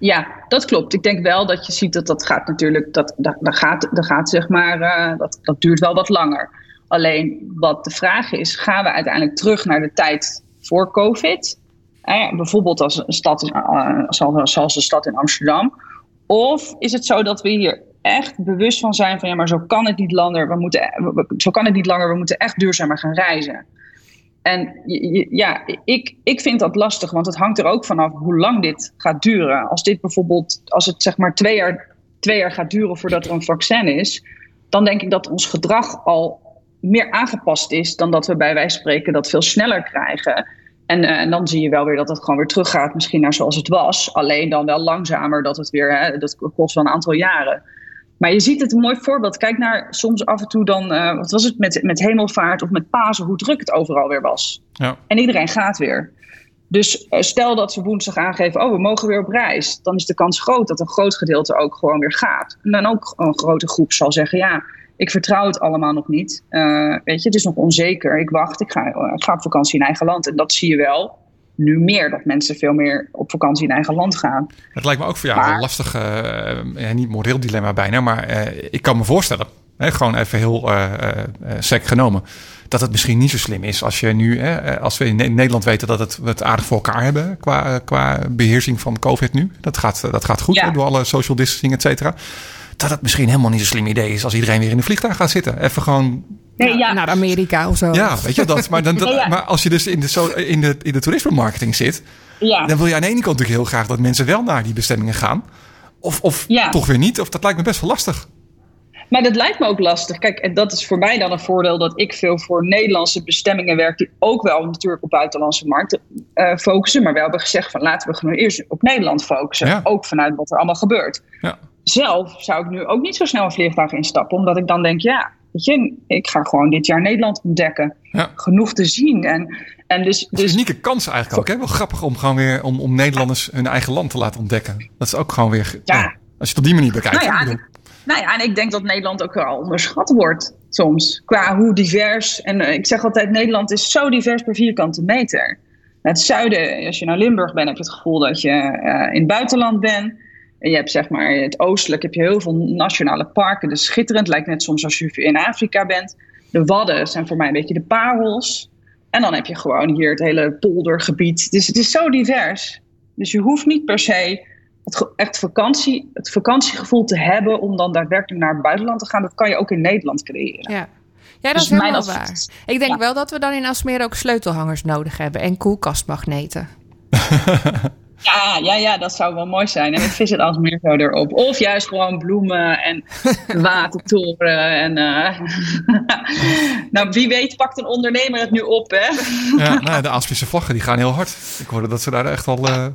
Ja, dat klopt. Ik denk wel dat je ziet dat dat gaat natuurlijk, dat, dat, dat gaat, dat gaat zeg maar, eh, dat, dat duurt wel wat langer. Alleen wat de vraag is, gaan we uiteindelijk terug naar de tijd voor COVID? Bijvoorbeeld als een stad, eh, zoals, zoals de stad in Amsterdam. Of is het zo dat we hier echt bewust van zijn van ja, maar zo kan het niet langer. We moeten, zo kan het niet langer. We moeten echt duurzamer gaan reizen. En ja, ik, ik vind dat lastig, want het hangt er ook vanaf hoe lang dit gaat duren. Als dit bijvoorbeeld, als het zeg maar twee jaar, twee jaar gaat duren voordat er een vaccin is, dan denk ik dat ons gedrag al meer aangepast is dan dat we bij wijze van spreken dat veel sneller krijgen. En, eh, dan zie je wel weer dat het gewoon weer teruggaat, misschien naar zoals het was. Alleen dan wel langzamer, dat het weer, dat kost wel een aantal jaren. Maar je ziet het een mooi voorbeeld. Kijk naar soms af en toe dan, eh, wat was het met, met hemelvaart of met Pasen, hoe druk het overal weer was. Ja. En iedereen gaat weer. Dus eh, stel dat ze woensdag aangeven, oh we mogen weer op reis. Dan is de kans groot dat een groot gedeelte ook gewoon weer gaat. En dan ook een grote groep zal zeggen, ja, ik vertrouw het allemaal nog niet. Eh, weet je, het is nog onzeker. Ik wacht, ik ga, ik ga op vakantie in eigen land. En dat zie je wel nu meer, dat mensen veel meer op vakantie in eigen land gaan. Het lijkt me ook voor jou Maar- een lastig, eh, ja, niet moreel dilemma bijna, maar eh, ik kan me voorstellen, hè, gewoon even heel eh eh, eh, sec genomen, dat het misschien niet zo slim is als je nu, eh, als we in Ne- Nederland weten dat het, we het aardig voor elkaar hebben qua, qua beheersing van COVID nu. Dat gaat, dat gaat goed Ja. hè, door alle social distancing, et cetera. Dat het misschien helemaal niet zo'n slim idee is als iedereen weer in de vliegtuig gaat zitten. Even gewoon Nee, ja, Naar Amerika of zo. ja, weet je dat. Maar, dan, (laughs) dat- Ja, ja. maar als je dus in de, in de, in de toerisme marketing zit, ja. dan wil je aan de ene kant natuurlijk heel graag dat mensen wel naar die bestemmingen gaan. Of, of Ja. toch weer niet. Of dat lijkt me best wel lastig. Maar dat lijkt me ook lastig. Kijk, en dat is voor mij dan een voordeel dat ik veel voor Nederlandse bestemmingen werk, die ook wel natuurlijk op buitenlandse markten eh, focussen. Maar wel hebben gezegd van laten we gewoon eerst op Nederland focussen. Ja. Ook vanuit wat er allemaal gebeurt. Ja. Zelf zou ik nu ook niet zo snel een vliegtuig instappen, omdat ik dan denk, ja, weet je, ik ga gewoon dit jaar Nederland ontdekken. Ja. Genoeg te zien. En, en dus, is een dus unieke kans eigenlijk ook. Hè? Wel grappig om gewoon weer om, om Nederlanders hun eigen land te laten ontdekken. Dat is ook gewoon weer. Ja. Als je het op die manier bekijkt. Nou ja, ik Nou ja, en ik denk dat Nederland ook wel onderschat wordt soms. Qua hoe divers. En eh, ik zeg altijd, Nederland is zo divers per vierkante meter. Het zuiden, als je naar Limburg bent, heb je het gevoel dat je eh, in het buitenland bent. En je hebt zeg maar het oostelijk, heb je heel veel nationale parken. Dus schitterend, lijkt net soms als je in Afrika bent. De Wadden zijn voor mij een beetje de parels. En dan heb je gewoon hier het hele poldergebied. Dus het is zo divers. Dus je hoeft niet per se het echt vakantie, het vakantiegevoel te hebben om dan daadwerkelijk naar het buitenland te gaan. Dat kan je ook in Nederland creëren. Ja. Ja, dat Dus is helemaal mijn waar. Ik denk Ja. wel dat we dan in Asmeer ook sleutelhangers nodig hebben en koelkastmagneten. (laughs) Ja, ja, ja, dat zou wel mooi zijn. En met vis het als meer zo erop. Of juist gewoon bloemen en (laughs) watertoren. En, uh... (laughs) nou, wie weet pakt een ondernemer het nu op, hè? ja, nou, de Aalspisse vlaggen die gaan heel hard. Ik hoorde dat ze daar echt al uh,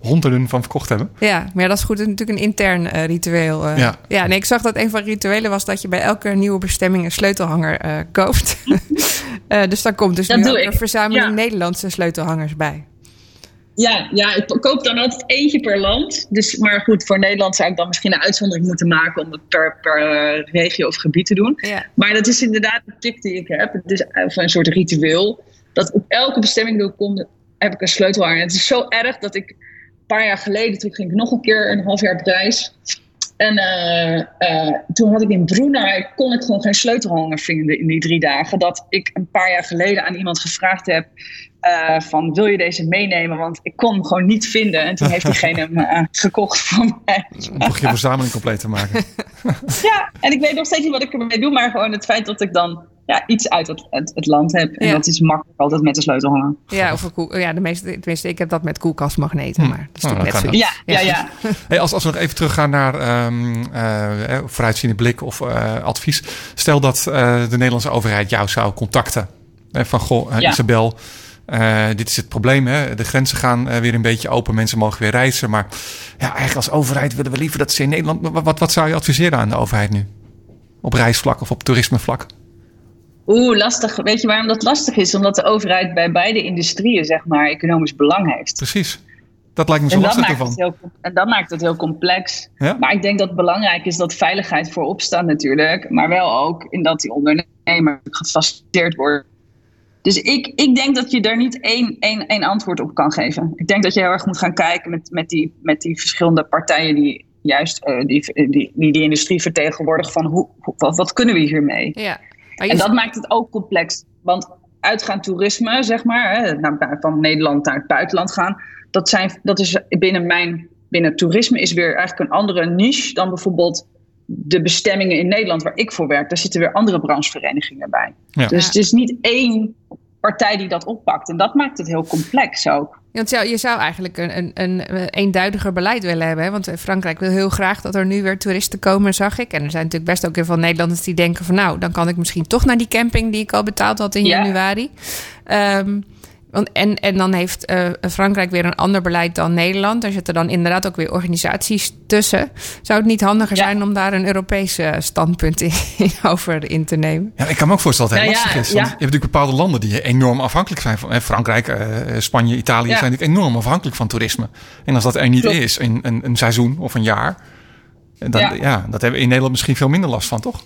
honderden van verkocht hebben. Ja, maar ja, dat is goed. Het is natuurlijk een intern uh, ritueel. ja. ja, nee, ik zag dat een van de rituelen was dat je bij elke nieuwe bestemming een sleutelhanger koopt. (laughs) dus daar komt dus dat nu ook een verzameling ja. Nederlandse sleutelhangers bij. Ja, ja, ik koop dan altijd eentje per land. Dus, maar goed, voor Nederland zou ik dan misschien een uitzondering moeten maken om het per, per uh, regio of gebied te doen. Ja. Maar dat is inderdaad de tik die ik heb. Het is een soort ritueel. Dat op elke bestemming die ik kom, heb ik een sleutel aan. En het is zo erg dat ik een paar jaar geleden, toen ging ik nog een keer een half jaar op reis. En uh, uh, toen had ik in Brunei, kon ik gewoon geen sleutelhanger vinden in die drie dagen. Dat ik een paar jaar geleden aan iemand gevraagd heb uh, van wil je deze meenemen? Want ik kon hem gewoon niet vinden. En toen heeft diegene hem gekocht voor mij. Om toch je verzameling compleet te maken. (laughs) ja, en ik weet nog steeds niet wat ik ermee doe. Maar gewoon het feit dat ik dan ja, iets uit het, het, het land heb. En ja. dat is makkelijk altijd met de sleutelhanger. Ja, of een koel, ja de meeste, tenminste, ik heb dat met koelkastmagneten. Hm. Maar dat is oh, net zo. Ja, ja, ja. Hey, als, als we nog even teruggaan naar um, uh, vooruitziende blik of uh, advies. Stel dat uh, de Nederlandse overheid jou zou contacten. van, goh, ja. Isabel... Uh, dit is het probleem. Hè? De grenzen gaan uh, weer een beetje open. Mensen mogen weer reizen. Maar ja, eigenlijk als overheid willen we liever dat ze in Nederland. Wat, wat, wat zou je adviseren aan de overheid nu? Op reisvlak of op toerismevlak? Oeh, lastig. Weet je waarom dat lastig is? Omdat de overheid bij beide industrieën, zeg maar, economisch belang heeft. Precies. Dat lijkt me zo lastig ervan. Heel, en dat maakt het heel complex. Ja? Maar ik denk dat het belangrijk is dat veiligheid voorop staat natuurlijk. Maar wel ook in dat die ondernemer gefaciliteerd wordt. Dus ik, ik denk dat je daar niet één, één, één antwoord op kan geven. Ik denk dat je heel erg moet gaan kijken met, met, die, met die verschillende partijen die juist uh, die, die, die, die industrie vertegenwoordigen. Van hoe, wat, wat kunnen we hiermee? Ja. En dat maakt het ook complex. Want uitgaan toerisme, zeg maar, hè, naar, van Nederland naar het buitenland gaan, dat, zijn, dat is binnen mijn, binnen toerisme is weer eigenlijk een andere niche dan bijvoorbeeld de bestemmingen in Nederland waar ik voor werk. Daar zitten weer andere brancheverenigingen bij. Ja. Dus het is niet één partij die dat oppakt. En dat maakt het heel complex ook. Want je zou eigenlijk een, een, een eenduidiger beleid willen hebben. Hè? Want Frankrijk wil heel graag dat er nu weer toeristen komen, zag ik. En er zijn natuurlijk best ook heel veel Nederlanders die denken van... nou, dan kan ik misschien toch naar die camping die ik al betaald had in Ja. januari. Ehm, want, en, en dan heeft eh, Frankrijk weer een ander beleid dan Nederland. Daar zitten dan inderdaad ook weer organisaties tussen. Zou het niet handiger Ja. zijn om daar een Europees eh, standpunt in, (laughs) over in te nemen? Ja, ik kan me ook voorstellen dat het heel Nou ja, lastig is. Want ja. je hebt natuurlijk bepaalde landen die enorm afhankelijk zijn van. hè, Frankrijk, eh, Spanje, Italië Ja. zijn natuurlijk enorm afhankelijk van toerisme. En als dat er niet Klopt. is in een, een seizoen of een jaar. Dan, ja. Ja. dat hebben we in Nederland misschien veel minder last van, toch?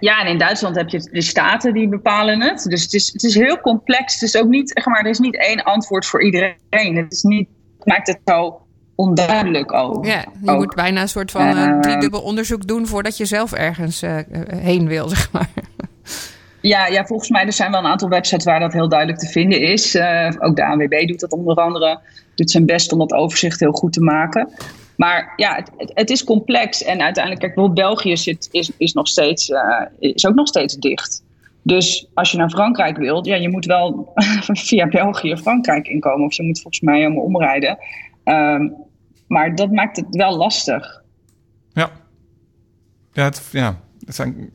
Ja, en in Duitsland heb je de staten die bepalen het. Dus het is, het is heel complex. Het is ook niet, zeg maar, er is niet één antwoord voor iedereen. Het is niet, het maakt het zo onduidelijk ook. Ja, je ook. moet bijna een soort van Eh, driedubbel onderzoek doen voordat je zelf ergens eh, heen wil, (laughs) zeg maar. Ja, ja, volgens mij er zijn wel een aantal websites waar dat heel duidelijk te vinden is. Ook de ANWB doet dat onder andere. Doet zijn best om dat overzicht heel goed te maken. Maar ja, het, het, het is complex. En uiteindelijk, kijk, bijvoorbeeld België zit, is, is, nog steeds, eh, is ook nog steeds dicht. Dus als je naar Frankrijk wilt, ja, je moet wel (laughs) via België Frankrijk inkomen. Of je moet volgens mij helemaal omrijden. Ehm, maar dat maakt het wel lastig. Ja. Ja, het, ja, het zijn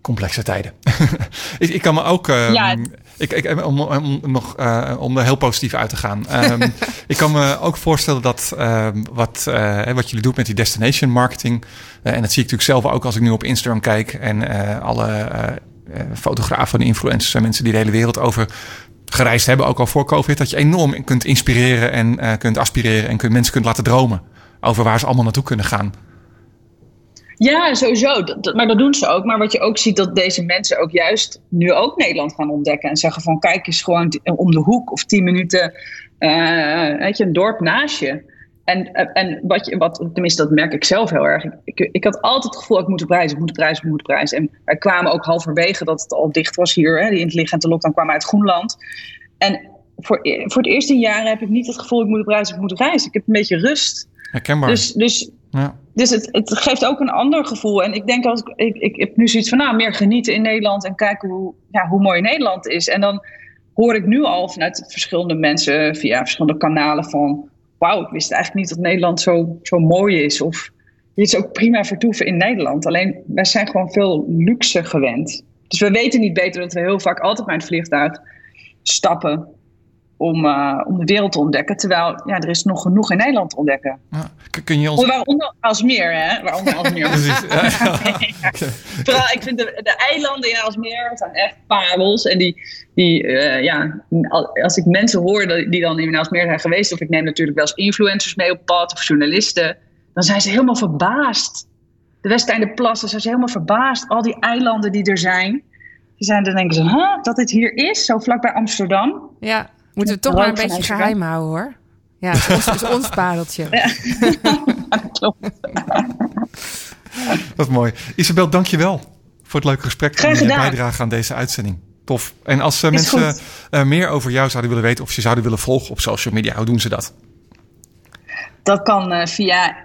complexe tijden. (laughs) ik, ik kan me ook. ehm, Ja. Ik, ik, om, om, nog, eh, om er heel positief uit te gaan. Ehm, (laughs) ik kan me ook voorstellen dat ehm, wat, eh, wat jullie doet met die destination marketing. eh, en dat zie ik natuurlijk zelf ook als ik nu op Instagram kijk. En eh, alle eh, eh, fotografen en influencers en mensen die de hele wereld over gereisd hebben, ook al voor COVID. Dat je enorm kunt inspireren en eh, kunt aspireren en kunt, mensen kunt laten dromen. Over waar ze allemaal naartoe kunnen gaan. Ja, sowieso. Dat, dat- maar dat doen ze ook. Maar wat je ook ziet, dat deze mensen ook juist nu ook Nederland gaan ontdekken. En zeggen van, kijk eens gewoon om de hoek of tien minuten, eh, weet je, een dorp naast je. En, eh, en wat, je, wat, tenminste, dat merk ik zelf heel erg. Ik, ik, had altijd het gevoel, ik moet op reis, ik moet op reis, ik moet op reis. En wij kwamen ook halverwege dat het al dicht was hier. Hè, die intelligente lockdown kwam uit Groenland. En voor, e- voor het eerste jaar heb ik niet het gevoel, ik moet op reis, ik moet op reis. Ik heb een beetje rust. Herkenbaar. Dus, dus ja. dus het, het geeft ook een ander gevoel. En ik denk als ik, ik, ik heb nu zoiets van, nou, meer genieten in Nederland en kijken hoe, ja, hoe mooi Nederland is. En dan hoor ik nu al vanuit verschillende mensen via verschillende kanalen van, wauw, ik wist eigenlijk niet dat Nederland zo, zo mooi is. Of je is ook prima vertoeven in Nederland. Alleen wij zijn gewoon veel luxe gewend. Dus we weten niet beter dat we heel vaak altijd bij het vliegtuig stappen om, uh, om de wereld te ontdekken. Terwijl ja, er is nog genoeg in Nederland te ontdekken. Ja, kun je ons... Waaronder Alsmeer, hè? Waaronder Alsmeer. (laughs) Precies. Ja, (laughs) ja. Vooral, ik vind de, de eilanden in Alsmeer zijn echt parels. En die, die uh, ja, als ik mensen hoor die dan in Alsmeer zijn geweest... of ik neem natuurlijk wel eens influencers mee op pad of journalisten... dan zijn ze helemaal verbaasd. De Westeinde Plassen zijn ze helemaal verbaasd. Al die eilanden die er zijn... Die zijn dan denken ze, huh, dat dit hier is, zo vlakbij Amsterdam. Ja, Moeten we toch maar een beetje geheim houden hoor. Ja, het is, ons pareltje. (laughs) Ja. (laughs) Klopt. Dat is mooi. Isabel, dank je wel voor het leuke gesprek en je bijdrage aan deze uitzending. Tof. En als uh, mensen uh, meer over jou zouden willen weten of je zouden willen volgen op social media, hoe doen ze dat? Dat kan uh, via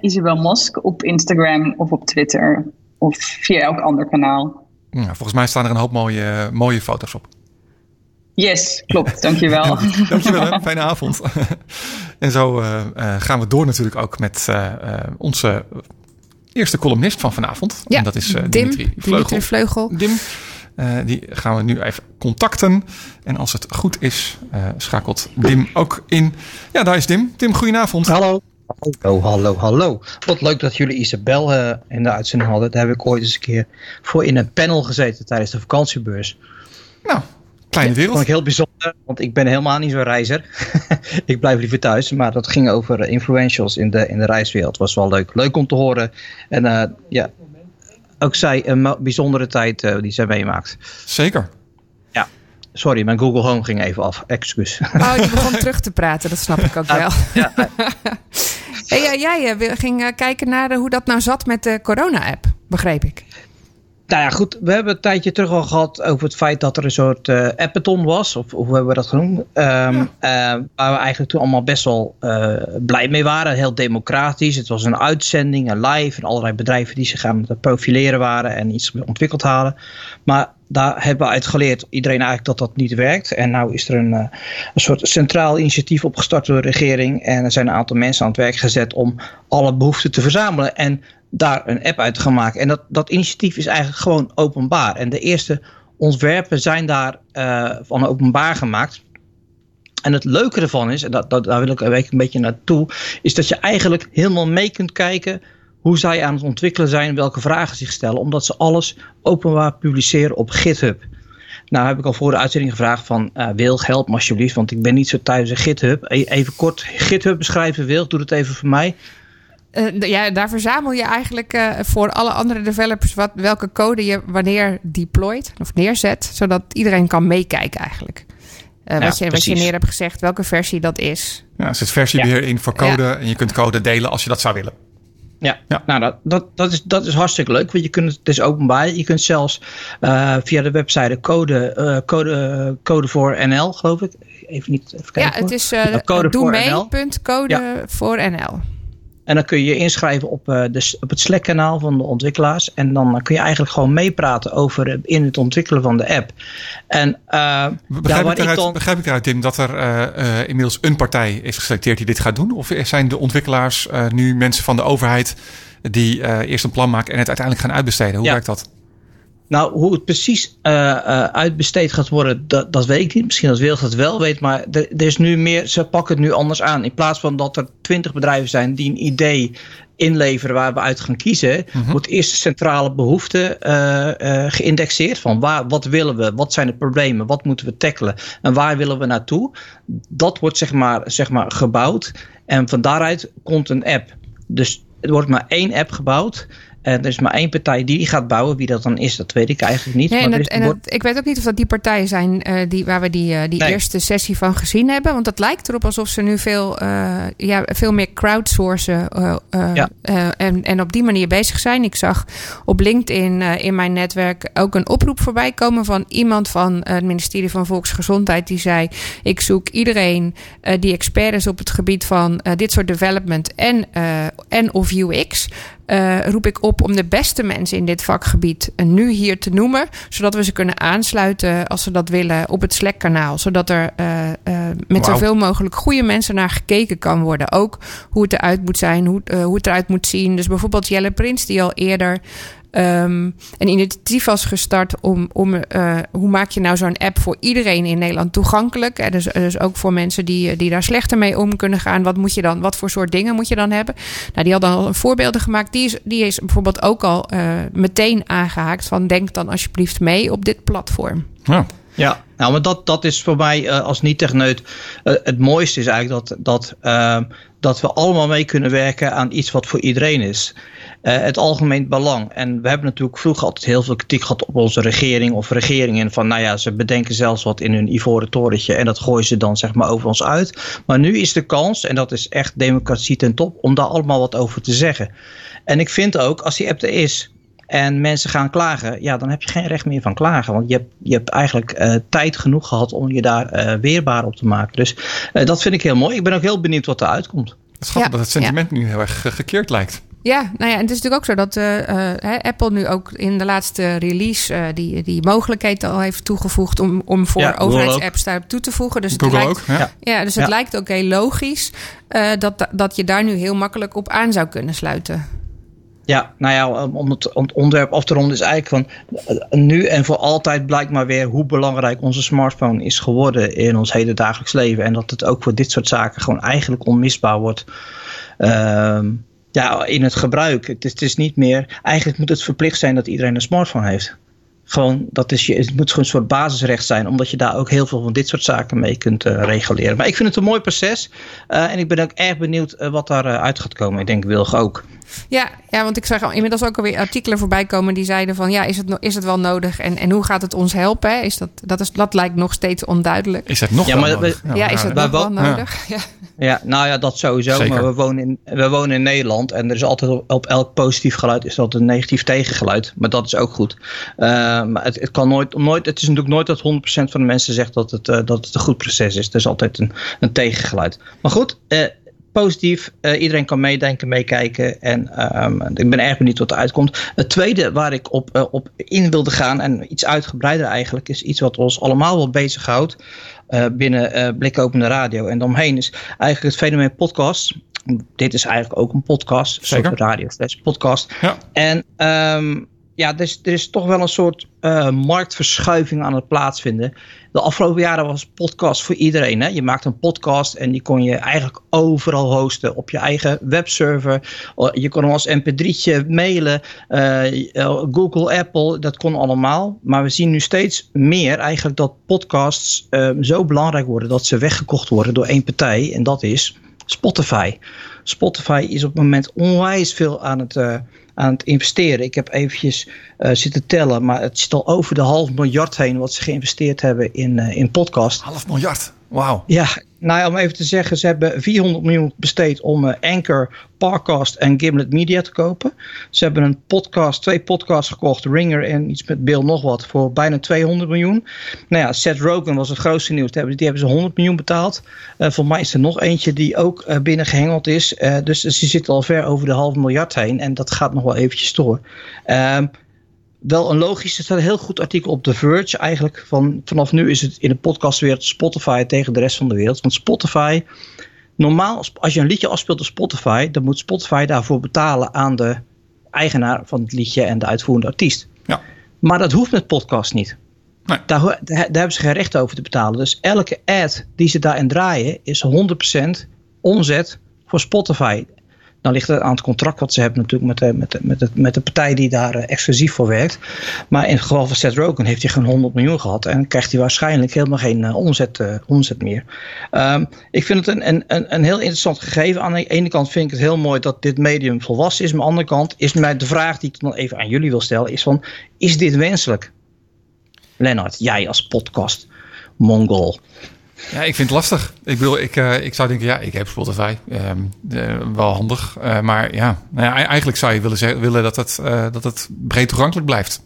Isabel Mosk op Instagram of op Twitter of via elk ander kanaal. Ja, volgens mij staan er een hoop mooie, mooie foto's op. Yes, klopt. Dankjewel. Dankjewel, hè? (laughs) fijne avond. (laughs) en zo uh, uh, gaan we door natuurlijk ook met uh, onze eerste columnist van vanavond. Ja, en dat is Dim, Dimitri Vleugel. Dimitri Vleugel. Dim, die gaan we nu even contacten. En als het goed is, schakelt Dim ook in. Ja, daar is Dim. Tim, goedenavond. Hallo. Hallo, hallo, hallo. Wat leuk dat jullie Isabel in de uitzending hadden. Daar heb ik ooit eens een keer voor in een panel gezeten tijdens de vakantiebeurs. Nou, Kleine wereld. Dat vond ik heel bijzonder, want ik ben helemaal niet zo'n reizer. (laughs) ik blijf liever thuis, maar dat ging over influentials in de, in de reiswereld. was wel leuk. Leuk om te horen. En uh, ja, ook zij een bijzondere tijd uh, die zij meemaakt. Zeker. Ja. Sorry, mijn Google Home ging even af. Excuus. Oh, je begon terug te praten, dat snap ik ook wel. Ja, (laughs) hey, jij uh, ging kijken naar hoe dat nou zat met de corona-app, begreep ik. Nou ja, goed. We hebben een tijdje terug al gehad over het feit dat er een soort uh, appathon was. Of, hoe hebben we dat genoemd? Um, ja. uh, waar we eigenlijk toen allemaal best wel uh, blij mee waren. Heel democratisch. Het was een uitzending, een live. En allerlei bedrijven die zich aan het profileren waren en iets ontwikkeld hadden. Maar daar hebben we uit geleerd, iedereen eigenlijk, dat dat niet werkt. En nu is er een, een soort centraal initiatief opgestart door de regering. En er zijn een aantal mensen aan het werk gezet om alle behoeften te verzamelen. En daar een app uit gaan maken. En dat, dat initiatief is eigenlijk gewoon openbaar. En de eerste ontwerpen zijn daar uh, van openbaar gemaakt. En het leuke ervan is, en dat, dat, daar wil ik een beetje naartoe, is dat je eigenlijk helemaal mee kunt kijken hoe zij aan het ontwikkelen zijn, welke vragen zich stellen, omdat ze alles openbaar publiceren op GitHub. Nou heb ik al voor de uitzending gevraagd van uh, Wil, help me alsjeblieft, want ik ben niet zo thuis in GitHub. E-, even kort GitHub beschrijven, Wil, doe het even voor mij. Uh, ja, daar verzamel je eigenlijk uh, voor alle andere developers wat, welke code je wanneer deployt of neerzet, zodat iedereen kan meekijken eigenlijk. Uh, ja, wat, je, wat je neer hebt gezegd, welke versie dat is. Ja, er zit versiebeheer ja. in voor code en je kunt code delen als je dat zou willen. Ja, ja. nou dat, dat, dat, is, dat is hartstikke leuk, want je kunt, het is openbaar. Je kunt zelfs via de website code, code, code voor NL, geloof ik. Even niet even kijken. Ja, het is uh, doe mee.code voor NL. En dan kun je je inschrijven op, uh, de, op het Slack-kanaal van de ontwikkelaars. En dan kun je eigenlijk gewoon meepraten over uh, in het ontwikkelen van de app. En, begrijp, ik eruit, dan... begrijp ik eruit, Tim, dat er inmiddels een partij is geselecteerd die dit gaat doen? Of zijn de ontwikkelaars nu mensen van de overheid die eerst een plan maken en het uiteindelijk gaan uitbesteden? Hoe ja. werkt dat? Nou, hoe het precies uh, uh, uitbesteed gaat worden, dat, dat weet ik niet. Misschien dat Wilg dat wel weet, maar er, er, is nu meer, ze pakken het nu anders aan. In plaats van dat er twintig bedrijven zijn die een idee inleveren waar we uit gaan kiezen, mm-hmm. wordt eerst de centrale behoefte uh, geïndexeerd. Van waar, wat willen we, wat zijn de problemen, wat moeten we tackelen en waar willen we naartoe. Dat wordt zeg maar, zeg maar gebouwd en van daaruit komt een app. Dus er wordt maar één app gebouwd. En er is maar één partij die gaat bouwen. Wie dat dan is, dat weet ik eigenlijk niet. Nee, maar en, het, en het, ik weet ook niet of dat die partijen zijn uh, die, waar we die, uh, die nee. eerste sessie van gezien hebben. Want het lijkt erop alsof ze nu veel, ja, veel meer crowdsourcen ja. en, en op die manier bezig zijn. Ik zag op LinkedIn in mijn netwerk ook een oproep voorbij komen van iemand van het ministerie van Volksgezondheid. Die zei: Ik zoek iedereen die expert is op het gebied van dit soort development en, en of UX. Eh, roep ik op om de beste mensen in dit vakgebied uh, nu hier te noemen. Zodat we ze kunnen aansluiten als ze dat willen op het Slack-kanaal. Zodat er uh, met wow. zoveel mogelijk goede mensen naar gekeken kan worden. Ook hoe het eruit moet zijn, hoe, hoe het eruit moet zien. Dus bijvoorbeeld Jelle Prins, die al eerder um, een initiatief was gestart om, om uh, hoe maak je nou zo'n app voor iedereen in Nederland toegankelijk. En dus, dus ook voor mensen die, die daar slechter mee om kunnen gaan. Wat moet je dan, wat voor soort dingen moet je dan hebben? Nou, die hadden al voorbeelden gemaakt. Die is, die is bijvoorbeeld ook al uh, meteen aangehaakt van denk dan alsjeblieft mee op dit platform. Ja. Ja, nou, maar dat, dat is voor mij uh, als niet-techneut uh, het mooiste is eigenlijk dat, dat, uh, dat we allemaal mee kunnen werken aan iets wat voor iedereen is. Uh, het algemeen belang. En we hebben natuurlijk vroeger altijd heel veel kritiek gehad op onze regering of regeringen. Van nou ja, ze bedenken zelfs wat in hun ivoren torentje en dat gooien ze dan zeg maar over ons uit. Maar nu is de kans, en dat is echt democratie ten top, om daar allemaal wat over te zeggen. En ik vind ook, als die app er is, en mensen gaan klagen, ja, dan heb je geen recht meer van klagen. Want je hebt, je hebt eigenlijk uh, tijd genoeg gehad om je daar uh, weerbaar op te maken. Dus uh, dat vind ik heel mooi. Ik ben ook heel benieuwd wat eruit komt. Het is grappig ja. dat het sentiment ja. nu heel erg gekeerd lijkt. Ja, nou ja, en het is natuurlijk ook zo dat uh, Apple nu ook in de laatste release uh, die, die mogelijkheid al heeft toegevoegd om, om voor ja, overheidsapps daar toe te voegen. Dus Google het lijkt, ook, ja. ja dus het ja. lijkt ook heel logisch uh, dat, dat je daar nu heel makkelijk op aan zou kunnen sluiten. Ja, nou ja, om het, om het onderwerp af te ronden is eigenlijk van nu en voor altijd blijkt maar weer hoe belangrijk onze smartphone is geworden in ons hele dagelijks leven. En dat het ook voor dit soort zaken gewoon eigenlijk onmisbaar wordt. Uh, ja, in het gebruik. Het is, het is niet meer. Eigenlijk moet het verplicht zijn dat iedereen een smartphone heeft. Gewoon, dat is je, het moet gewoon een soort basisrecht zijn, omdat je daar ook heel veel van dit soort zaken mee kunt uh, reguleren. Maar ik vind het een mooi proces uh, en ik ben ook erg benieuwd uh, wat daaruit uit gaat komen. Ik denk Wilg ook. Ja, ja, want ik zag inmiddels ook alweer artikelen voorbij komen die zeiden van ja, is het, is het wel nodig en, en hoe gaat het ons helpen? Is dat, dat, is, dat lijkt nog steeds onduidelijk. Is het nog ja, wel maar, nodig? Ja, ja is het nog wel nodig? (laughs) Ja. Ja, nou ja, dat sowieso. Zeker. Maar we wonen, in, we wonen in Nederland en er is altijd op, op elk positief geluid is dat een negatief tegengeluid. Maar dat is ook goed. Uh, maar het, het, kan nooit, nooit, het is natuurlijk nooit dat 100% van de mensen zegt dat het, uh, dat het een goed proces is. Er is altijd een, een tegengeluid. Maar goed, uh, positief. Uh, iedereen kan meedenken, meekijken. En um, ik ben erg benieuwd wat eruit komt. Het tweede waar ik op, uh, op in wilde gaan, en iets uitgebreider eigenlijk, is iets wat ons allemaal wel bezighoudt. Uh, binnen Blikopende Radio. En omheen is eigenlijk het fenomeen podcast. Dit is eigenlijk ook een podcast. Zeker. Radio slash podcast. Ja. En um, ja, er is, toch wel een soort uh, marktverschuiving aan het plaatsvinden. De afgelopen jaren was podcast voor iedereen. Hè? Je maakt een podcast en die kon je eigenlijk overal hosten. Op je eigen webserver. Je kon hem als mp3'tje mailen. Uh, Google, Apple, dat kon allemaal. Maar we zien nu steeds meer eigenlijk dat podcasts zo belangrijk worden. Dat ze weggekocht worden door één partij. En dat is Spotify. Spotify is op het moment onwijs veel aan het aan het investeren. Ik heb eventjes uh, zitten tellen, maar het zit al over de half miljard heen wat ze geïnvesteerd hebben in, uh, in podcast. Half miljard? Wauw. Ja, nou ja, om even te zeggen, ze hebben 400 miljoen besteed om uh, Anchor, Parcast en Gimlet Media te kopen. Ze hebben een podcast, twee podcasts gekocht, Ringer en iets met Bill nog wat, voor bijna 200 miljoen. Nou ja, Seth Rogen was het grootste nieuws. Die hebben ze 100 miljoen betaald. Uh, voor mij is er nog eentje die ook uh, binnengehengeld is. Dus ze zitten al ver over de half miljard heen en dat gaat nog wel eventjes door. Um, wel een logisch, er staat een heel goed artikel op The Verge eigenlijk. Van, vanaf nu is het in de podcastwereld Spotify tegen de rest van de wereld. Want Spotify, normaal als je een liedje afspeelt op Spotify, dan moet Spotify daarvoor betalen aan de eigenaar van het liedje en de uitvoerende artiest. Ja. Maar dat hoeft met podcast niet. Nee. Daar, daar, daar, hebben ze geen recht over te betalen. Dus elke ad die ze daarin draaien is 100% omzet voor Spotify. Dan ligt het aan het contract wat ze hebben natuurlijk met de, met de, met de, met de partij die daar uh, exclusief voor werkt. Maar in het geval van Seth Rogen heeft hij gewoon 100 miljoen gehad. En krijgt hij waarschijnlijk helemaal geen uh, omzet, uh, omzet meer. Um, ik vind het een, een, een, een heel interessant gegeven. Aan de ene kant vind ik het heel mooi dat dit medium volwassen is. Maar aan de andere kant is mij de vraag die ik dan even aan jullie wil stellen. Is van, is dit wenselijk? Lennart, jij als podcast mongol. Ja, ik vind het lastig. Ik bedoel, ik, uh, ik zou denken, ja, ik heb Spotify. Um, uh, wel handig. Uh, maar ja, nou ja, eigenlijk zou je willen, zeggen, willen dat, het, dat het breed toegankelijk blijft.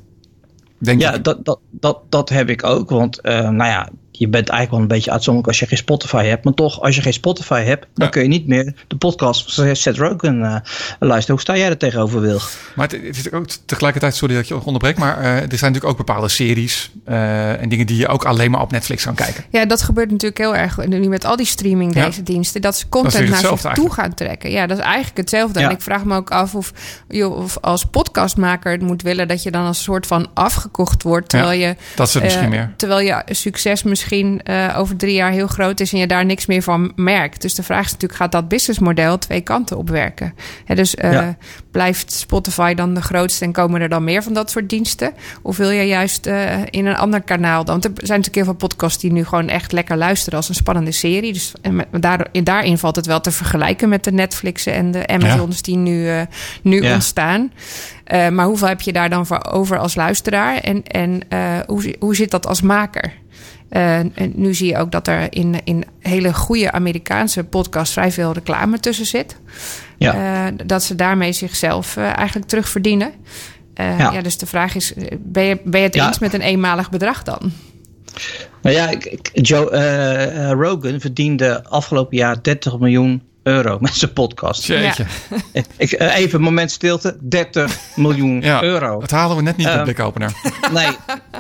Denk ja, ik. Dat, dat, dat, dat heb ik ook. Want nou ja, je bent eigenlijk wel een beetje uitzonderlijk als je geen Spotify hebt. Maar toch, als je geen Spotify hebt, dan Ja. kun je niet meer de podcast van Seth Rogen eh, luisteren. Hoe sta jij er tegenover, Wil? Maar het, het is ook tegelijkertijd, sorry dat ik je onderbreek, maar eh, er zijn natuurlijk ook bepaalde series eh, en dingen die je ook alleen maar op Netflix kan kijken. Ja, dat gebeurt natuurlijk heel erg nu met al die streaming Ja. deze diensten. Dat ze content naar zich toe gaan trekken. Ja, dat is eigenlijk hetzelfde. Ja. En ik vraag me ook af of, joh, of als podcastmaker het moet willen dat je dan als soort van afgekocht wordt. Terwijl je Dat is het misschien meer. Terwijl je succes misschien eh, over drie jaar heel groot is en je daar niks meer van merkt. Dus de vraag is natuurlijk, gaat dat businessmodel twee kanten op werken? Hè, dus eh, Ja. blijft Spotify dan de grootste en komen er dan meer van dat soort diensten? Of wil je juist eh, in een ander kanaal dan? Want er zijn natuurlijk heel veel podcasts die nu gewoon echt lekker luisteren als een spannende serie. Dus en met- daar, daarin valt het wel te vergelijken met de Netflixen en de Amazons die nu, nu Ja. ontstaan. Maar hoeveel heb je daar dan voor over als luisteraar? En, en hoe, hoe zit dat als maker? Eh, en nu zie je ook dat er in, in hele goede Amerikaanse podcasts vrij veel reclame tussen zit. Ja. Eh, dat ze daarmee zichzelf eh, eigenlijk terugverdienen. Ja. Ja. dus de vraag is, ben je, ben je het Ja. eens met een eenmalig bedrag dan? Nou ja, Joe Rogan verdiende afgelopen jaar 30 miljoen euro (laughs) met zijn podcast. Jeetje. (laughs) Ik, eh, even een moment stilte. 30 (laughs) miljoen Ja, euro. dat halen we net niet met Eh, blikopener. Nee,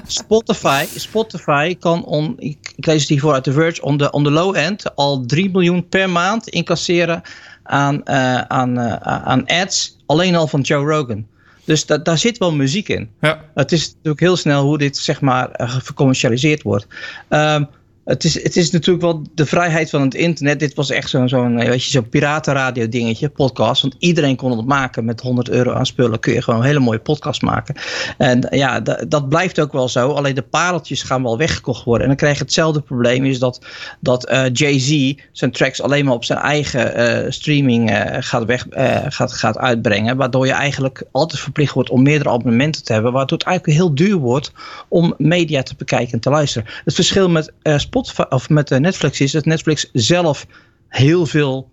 Spotify, Spotify kan, on, ik, ik lees het hiervoor uit The Verge, on the, on the low end al 3 miljoen per maand incasseren aan, eh, aan, eh, aan ads. Alleen al van Joe Rogan. Dus da, daar zit wel muziek in. Ja. Het is natuurlijk heel snel hoe dit zeg maar vercommercialiseerd wordt. Um, het is, het is natuurlijk wel de vrijheid van het internet. Dit was echt zo'n zo'n weet je, piratenradio dingetje, podcast. Want iedereen kon het maken met 100 euro aan spullen. Kun je gewoon een hele mooie podcast maken. En ja, dat blijft ook wel zo. Alleen de pareltjes gaan wel weggekocht worden. En dan krijg je hetzelfde probleem. Is dat, dat uh, Jay-Z zijn tracks alleen maar op zijn eigen streaming gaat, weg, gaat, gaat uitbrengen. Waardoor je eigenlijk altijd verplicht wordt om meerdere abonnementen te hebben. Waardoor het eigenlijk heel duur wordt om media te bekijken en te luisteren. Het verschil met Spotify of met Netflix is dat Netflix zelf heel veel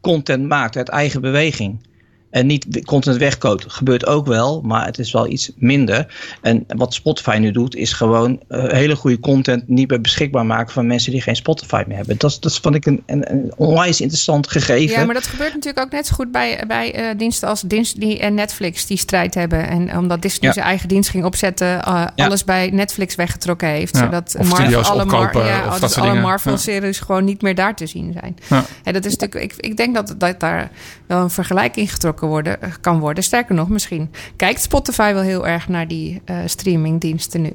content maakt uit eigen beweging. En niet content wegkoopt. Gebeurt ook wel, maar het is wel iets minder. En wat Spotify nu doet, is gewoon uh, hele goede content niet meer beschikbaar maken van mensen die geen Spotify meer hebben. Dat, dat vond ik een, een, een onwijs interessant gegeven. Ja, maar dat gebeurt natuurlijk ook net zo goed bij, bij uh, diensten als Disney en Netflix die strijd hebben. En omdat Disney ja. zijn eigen dienst ging opzetten, uh, ja. alles bij Netflix weggetrokken heeft. Ja. Zodat of Marvel, alle, Mar ja, of dat alle Marvel-series gewoon niet meer daar te zien zijn. En dat is natuurlijk, ik, ik denk dat, dat daar wel een vergelijking getrokken worden, kan worden. Sterker nog, misschien kijkt Spotify wel heel erg naar die uh, streamingdiensten nu.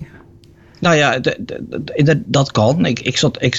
Nou ja, dat kan. Ik, ik zat, ik,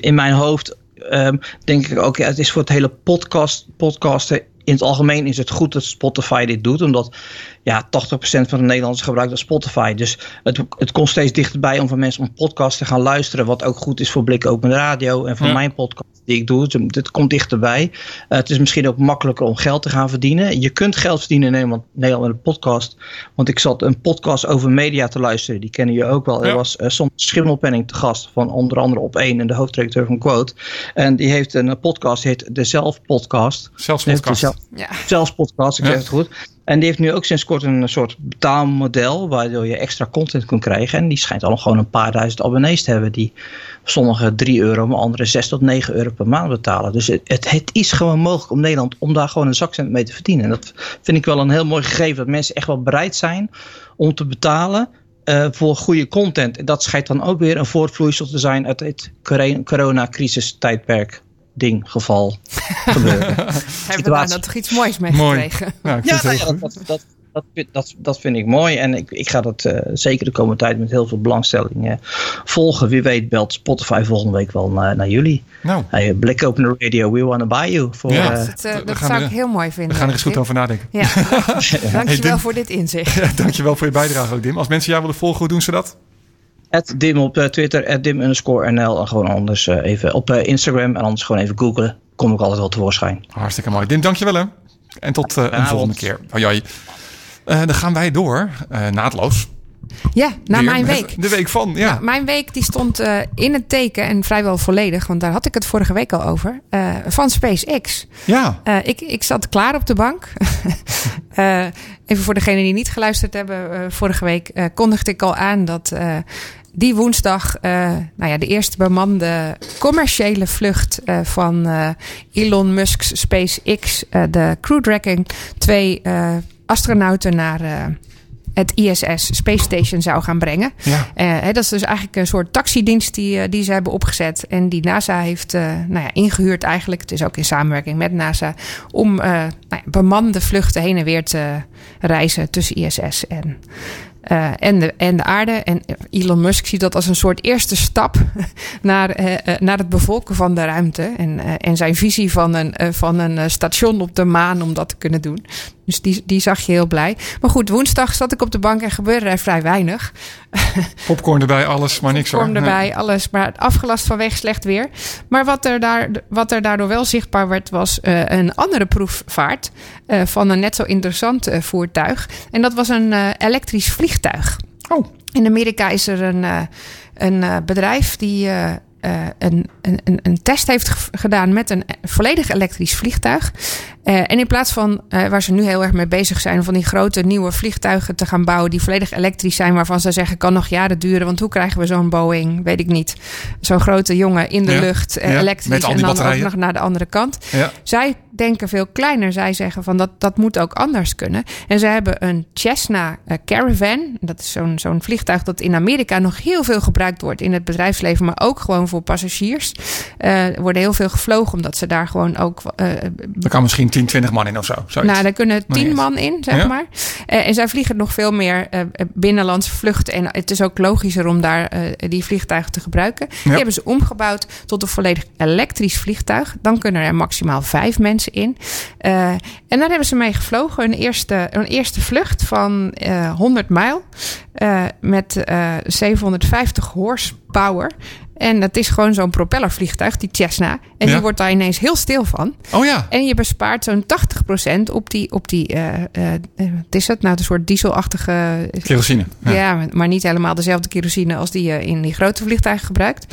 in, mijn hoofd um, denk ik ook, ja, het is voor het hele podcast, podcasten. In het algemeen is het goed dat Spotify dit doet, omdat ja, 80% van de Nederlanders gebruikt Spotify. Dus het, het komt steeds dichterbij om van mensen om podcast te gaan luisteren, wat ook goed is voor Blik Open Radio en voor ja. mijn podcast die ik doe. Het, het komt dichterbij. Uh, het is misschien ook makkelijker om geld te gaan verdienen. Je kunt geld verdienen in Nederland, Nederland met een podcast. Want ik zat een podcast over media te luisteren. Die kennen je ook wel. Ja. Er was uh, soms Schimmelpenning te gast van onder andere op één en de hoofdredacteur van Quote. En die heeft een podcast, die heet de Zelf Podcast. Zelfs podcast. Zelf, ja. Zelfs podcast, ik zeg het goed. En die heeft nu ook sinds kort een soort betaalmodel waardoor je extra content kunt krijgen. En die schijnt al gewoon een paar duizend abonnees te hebben. Die sommige 3 euro, maar andere 6 tot 9 euro per maand betalen. Dus het, het, is gewoon mogelijk om Nederland om daar gewoon een zakcent mee te verdienen. En dat vind ik wel een heel mooi gegeven. Dat mensen echt wel bereid zijn om te betalen. Uh, voor goede content. En dat schijnt dan ook weer een voortvloeisel te zijn uit het coronacrisis tijdperk ding geval gebeuren. (laughs) Hebben we daar toch iets moois mee mooi. gekregen? Ja, ja, nou ja dat, dat, dat, dat, dat, vind ik mooi. En ik, ik ga dat uh, zeker de komende tijd met heel veel belangstelling uh, volgen. Wie weet belt Spotify volgende week wel naar, naar jullie. Nou. Hey, Blik Open Radio, we wanna buy you. Voor, ja, dat, uh, dat zou ik heel mooi vinden. We gaan er eens goed over nadenken. Ja. (laughs) Dankjewel hey, voor dit inzicht. (laughs) Ja, dankjewel voor je bijdrage ook, Dim. Als mensen jou willen volgen, hoe doen ze dat? At Dim op uh, Twitter, at Dim underscore NL. En gewoon anders uh, even op uh, Instagram en anders gewoon even googlen. Kom ik altijd wel tevoorschijn. Hartstikke mooi. Dim, dankjewel hè. En tot een volgende keer. Hoi hoi. dan gaan wij door, naadloos. Ja, naar mijn week. De week van, ja. ja mijn week die stond uh, in het teken en vrijwel volledig, want daar had ik het vorige week al over, uh, van SpaceX. Ja. Uh, ik, ik zat klaar op de bank. Uh, (laughs) even voor degenen die niet geluisterd hebben. Uh, vorige week uh, kondigde ik al aan dat die woensdag nou ja, de eerste bemande commerciële vlucht van Elon Musk's SpaceX, de Crew Dragon, twee astronauten naar het ISS Space Station zou gaan brengen. Ja. Uh, dat is dus eigenlijk een soort taxidienst die, uh, die ze hebben opgezet. En die NASA heeft uh, nou ja, ingehuurd eigenlijk. Het is ook in samenwerking met NASA. Om nou ja, bemande vluchten heen en weer te reizen tussen ISS en uh, en, de, en de aarde. En Elon Musk ziet dat als een soort eerste stap (laughs) naar, uh, naar het bevolken van de ruimte. En, en zijn visie van een, van een station op de maan om dat te kunnen doen. Dus die, die zag je heel blij. Maar goed, woensdag zat ik op de bank en gebeurde er vrij weinig. (laughs) Popcorn erbij, alles, maar niks Popcorn erbij, alles. Maar afgelast vanwege slecht weer. Maar wat er, daar, wat er daardoor wel zichtbaar werd, was uh, een andere proefvaart. Uh, van een net zo interessant uh, voertuig. En dat was een elektrisch vliegtuig. Oh. In Amerika is er een, een bedrijf die een, een, een, test heeft gedaan met een volledig elektrisch vliegtuig. Uh, en in plaats van uh, waar ze nu heel erg mee bezig zijn, van die grote nieuwe vliegtuigen te gaan bouwen die volledig elektrisch zijn, waarvan ze zeggen kan nog jaren duren, want hoe krijgen we zo'n Boeing, weet ik niet, zo'n grote jongen in de ja, lucht, ja, elektrisch en dan batterijen. ook nog naar de andere kant. Ja. Zij denken veel kleiner. Zij zeggen van dat, dat moet ook anders kunnen. En ze hebben een Cessna Caravan. Dat is zo'n zo'n vliegtuig dat in Amerika nog heel veel gebruikt wordt in het bedrijfsleven, maar ook gewoon voor passagiers. Er worden heel veel gevlogen, omdat ze daar gewoon ook. Er kan misschien 10, 20 man in of zo. Zoiets. Nou, daar kunnen 10 man in, zeg ja? maar. Uh, en zij vliegen nog veel meer binnenlandse vluchten. En het is ook logischer om daar die vliegtuigen te gebruiken. Ja. Die hebben ze omgebouwd tot een volledig elektrisch vliegtuig. Dan kunnen er maximaal vijf mensen in. en daar hebben ze mee gevlogen. Een eerste, een eerste vlucht van 100 mijl. met 750 horsepower. En dat is gewoon zo'n propellervliegtuig, die Cessna. En ja. die wordt daar ineens heel stil van. Oh ja. En je bespaart zo'n 80% op die, op die uh, uh, wat is het nou, een soort dieselachtige... Kerosine. Ja. ja. maar niet helemaal dezelfde kerosine als die je in die grote vliegtuigen gebruikt.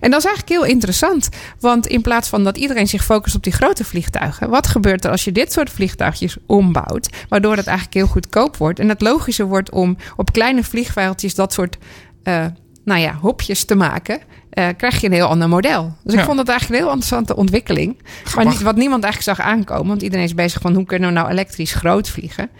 En dat is eigenlijk heel interessant. Want in plaats van dat iedereen zich focust op die grote vliegtuigen... wat gebeurt er als je dit soort vliegtuigjes ombouwt? Waardoor het eigenlijk heel goedkoop wordt. En het logische wordt om op kleine vliegveldjes dat soort... Uh, nou ja, hopjes te maken uh, krijg je een heel ander model. Dus ik vond het eigenlijk een heel interessante ontwikkeling. Maar niet, wat niemand eigenlijk zag aankomen. Want iedereen is bezig van hoe kunnen we nou elektrisch groot vliegen.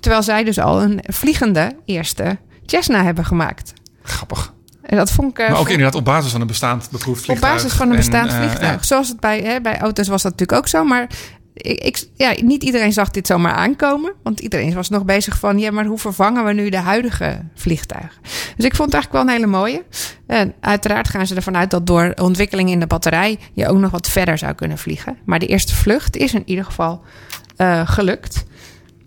Terwijl zij dus al een vliegende eerste Cessna hebben gemaakt. Grappig. En dat vond ik, uh, maar ook inderdaad op basis van een bestaand beproefd vliegtuig. Op basis van een bestaand en, vliegtuig. Uh. Zoals het bij, hè, bij auto's was dat natuurlijk ook zo. Maar ik, ja, niet iedereen zag dit zomaar aankomen. Want iedereen was nog bezig van... ja, maar hoe vervangen we nu de huidige vliegtuigen? Dus ik vond het eigenlijk wel een hele mooie. En uiteraard gaan ze ervan uit dat door ontwikkeling in de batterij... je ook nog wat verder zou kunnen vliegen. Maar de eerste vlucht is in ieder geval uh, gelukt.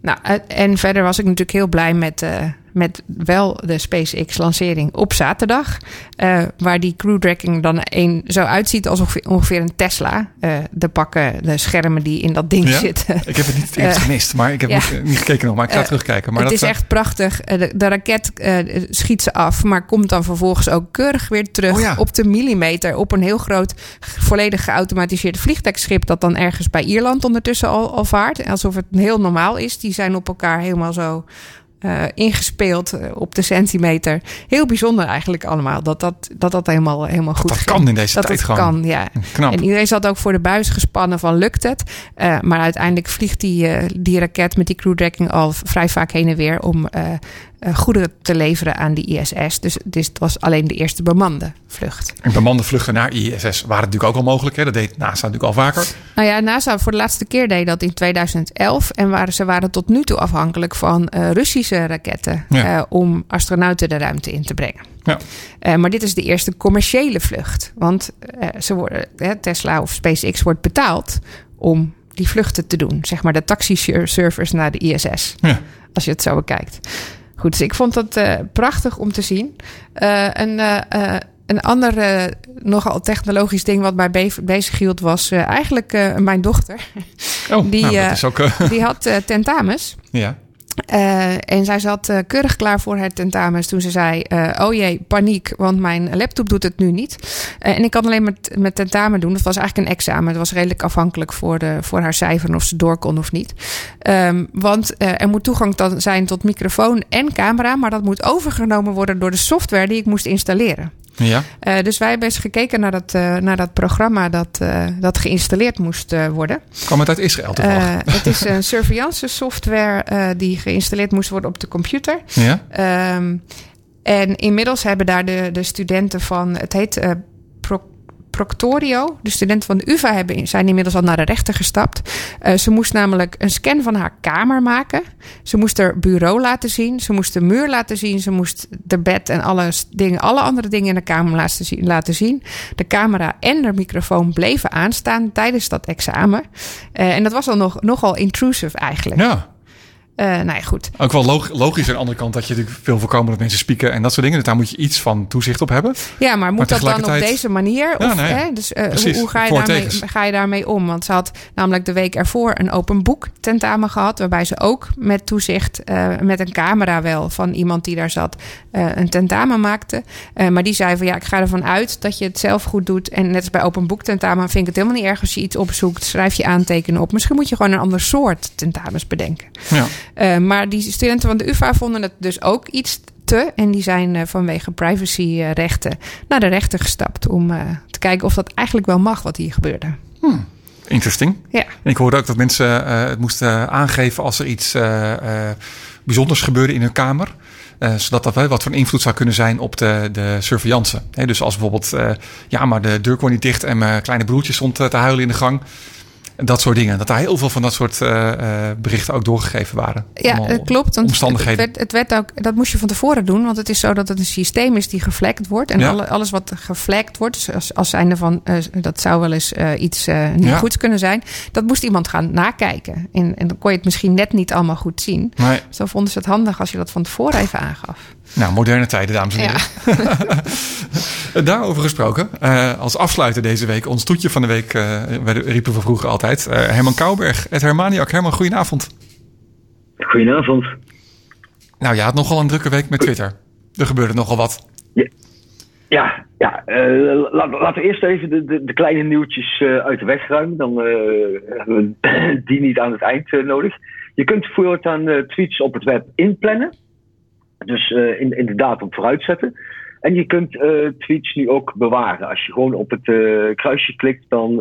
Nou, en verder was ik natuurlijk heel blij met... Uh, met wel de SpaceX-lancering op zaterdag. Uh, waar die Crew Dragon dan een, zo uitziet alsof ongeveer een Tesla. Uh, de pakken, de schermen die in dat ding ja? zitten. Ik heb het niet uh, gemist, maar ik heb ja. niet, niet, gekeken nog. Maar ik ga terugkijken. Maar het dat is echt prachtig. De, de raket schiet ze af, maar komt dan vervolgens ook keurig weer terug oh ja. op de millimeter. Op een heel groot, volledig geautomatiseerd vliegtuigschip. Dat dan ergens bij Ierland ondertussen al, al vaart. Alsof het heel normaal is. Die zijn op elkaar helemaal zo uh, ingespeeld uh, op de centimeter. Heel bijzonder eigenlijk allemaal. Dat dat, dat, dat helemaal, helemaal goed dat ging. kan in deze dat tijd het gewoon. kan, ja. Knap. En iedereen zat ook voor de buis gespannen van lukt het? Uh, maar uiteindelijk vliegt die, die raket met die crew tracking al vrij vaak heen en weer om goederen te leveren aan de ISS. Dus, dus het was alleen de eerste bemande vlucht. En bemande vluchten naar ISS waren natuurlijk ook al mogelijk. Hè? Dat deed NASA natuurlijk al vaker. Nou ja, NASA voor de laatste keer deed dat in 2011. En waren, ze waren tot nu toe afhankelijk van uh, Russische raketten... Ja. Uh, om astronauten de ruimte in te brengen. Ja. Uh, maar dit is de eerste commerciële vlucht. Want ze worden, Tesla of SpaceX wordt betaald om die vluchten te doen. Zeg maar de taxi-servers naar de ISS. Ja. Als je het zo bekijkt. Goed, dus ik vond dat uh, prachtig om te zien. Uh, een, uh, een ander nogal technologisch ding wat mij be bezig hield was eigenlijk mijn dochter. Oh, die, nou, dat is ook, die had tentamens. (laughs) Ja. Uh, en zij zat uh, keurig klaar voor het tentamens toen ze zei: uh, Oh jee, paniek, want mijn laptop doet het nu niet. en ik kan alleen met, met tentamen doen. Dat was eigenlijk een examen. Het was redelijk afhankelijk voor, de, voor haar cijfer of ze door kon of niet. Um, want er moet toegang dan zijn tot microfoon en camera, maar dat moet overgenomen worden door de software die ik moest installeren. Ja. Uh, dus wij hebben eens gekeken naar dat, uh, naar dat programma dat, uh, dat geïnstalleerd moest worden. Kwam het uit Israël toevallig? het is een (laughs) surveillance software die geïnstalleerd moest worden op de computer. Ja. Um, en inmiddels hebben daar de, de studenten van, het heet Proctorio, de studenten van de UvA, hebben, zijn inmiddels al naar de rechter gestapt. Uh, ze moest namelijk een scan van haar kamer maken. Ze moest haar bureau laten zien. Ze moest de muur laten zien. Ze moest de bed en alle, dingen, alle andere dingen in de kamer laten zien, laten zien. De camera en de microfoon bleven aanstaan tijdens dat examen. Uh, en dat was al nog, nogal intrusive eigenlijk. Ja. Uh, nou ja, goed. Ook wel log logisch aan de andere kant dat je natuurlijk veel voorkomen dat mensen spieken en dat soort dingen. Dus daar moet je iets van toezicht op hebben. Ja, maar moet maar dat dan op deze manier? Of, Ja, nee, hè? Dus uh, precies, hoe, hoe ga, je daarmee, ga je daarmee om? Want ze had namelijk de week ervoor een open boek tentamen gehad. Waarbij ze ook met toezicht, uh, met een camera wel van iemand die daar zat, een tentamen maakte. Maar die zei van ja, ik ga ervan uit dat je het zelf goed doet. En net als bij open boek tentamen vind ik het helemaal niet erg als je iets opzoekt. Schrijf je aantekenen op. Misschien moet je gewoon een ander soort tentamens bedenken. Ja. Uh, maar die studenten van de UvA vonden het dus ook iets te. En die zijn uh, vanwege privacyrechten naar de rechter gestapt. Om uh, te kijken of dat eigenlijk wel mag wat hier gebeurde. Hmm. Interesting. Ja. En ik hoorde ook dat mensen het moesten aangeven als er iets bijzonders gebeurde in hun kamer. Uh, zodat dat wel wat van invloed zou kunnen zijn op de, de surveillance. He, dus als bijvoorbeeld, uh, ja, maar de deur kon niet dicht en mijn kleine broertje stond te huilen in de gang. Dat soort dingen. Dat daar heel veel van dat soort uh, uh, berichten ook doorgegeven waren. Ja, dat klopt. Want omstandigheden. Het werd, het werd ook, dat moest je van tevoren doen. Want het is zo dat het een systeem is die geflekt wordt. En Ja. alle, alles wat geflekt wordt, dus als, als zijnde van uh, dat zou wel eens iets niet Ja. goeds kunnen zijn. Dat moest iemand gaan nakijken. En, en dan kon je het misschien net niet allemaal goed zien. Nee. Zo vonden ze het handig als je dat van tevoren even aangaf. Nou, moderne tijden, dames en heren. (laughs) Daarover gesproken, uh, als afsluiter deze week, ons toetje van de week, uh, riepen we vroeger altijd. Uh, Herman Kouwberg, het Hermaniak. Herman, goedenavond. Goedenavond. Nou, je had nogal een drukke week met Twitter. Er gebeurde nogal wat. Ja, ja, ja laten, laten we eerst even de, de, de kleine nieuwtjes uit de weg ruimen. Dan hebben we die niet aan het eind nodig. Je kunt voortaan tweets op het web inplannen. Dus uh, in, in de datum vooruit zetten. En je kunt uh, tweets nu ook bewaren. Als je gewoon op het uh, kruisje klikt, dan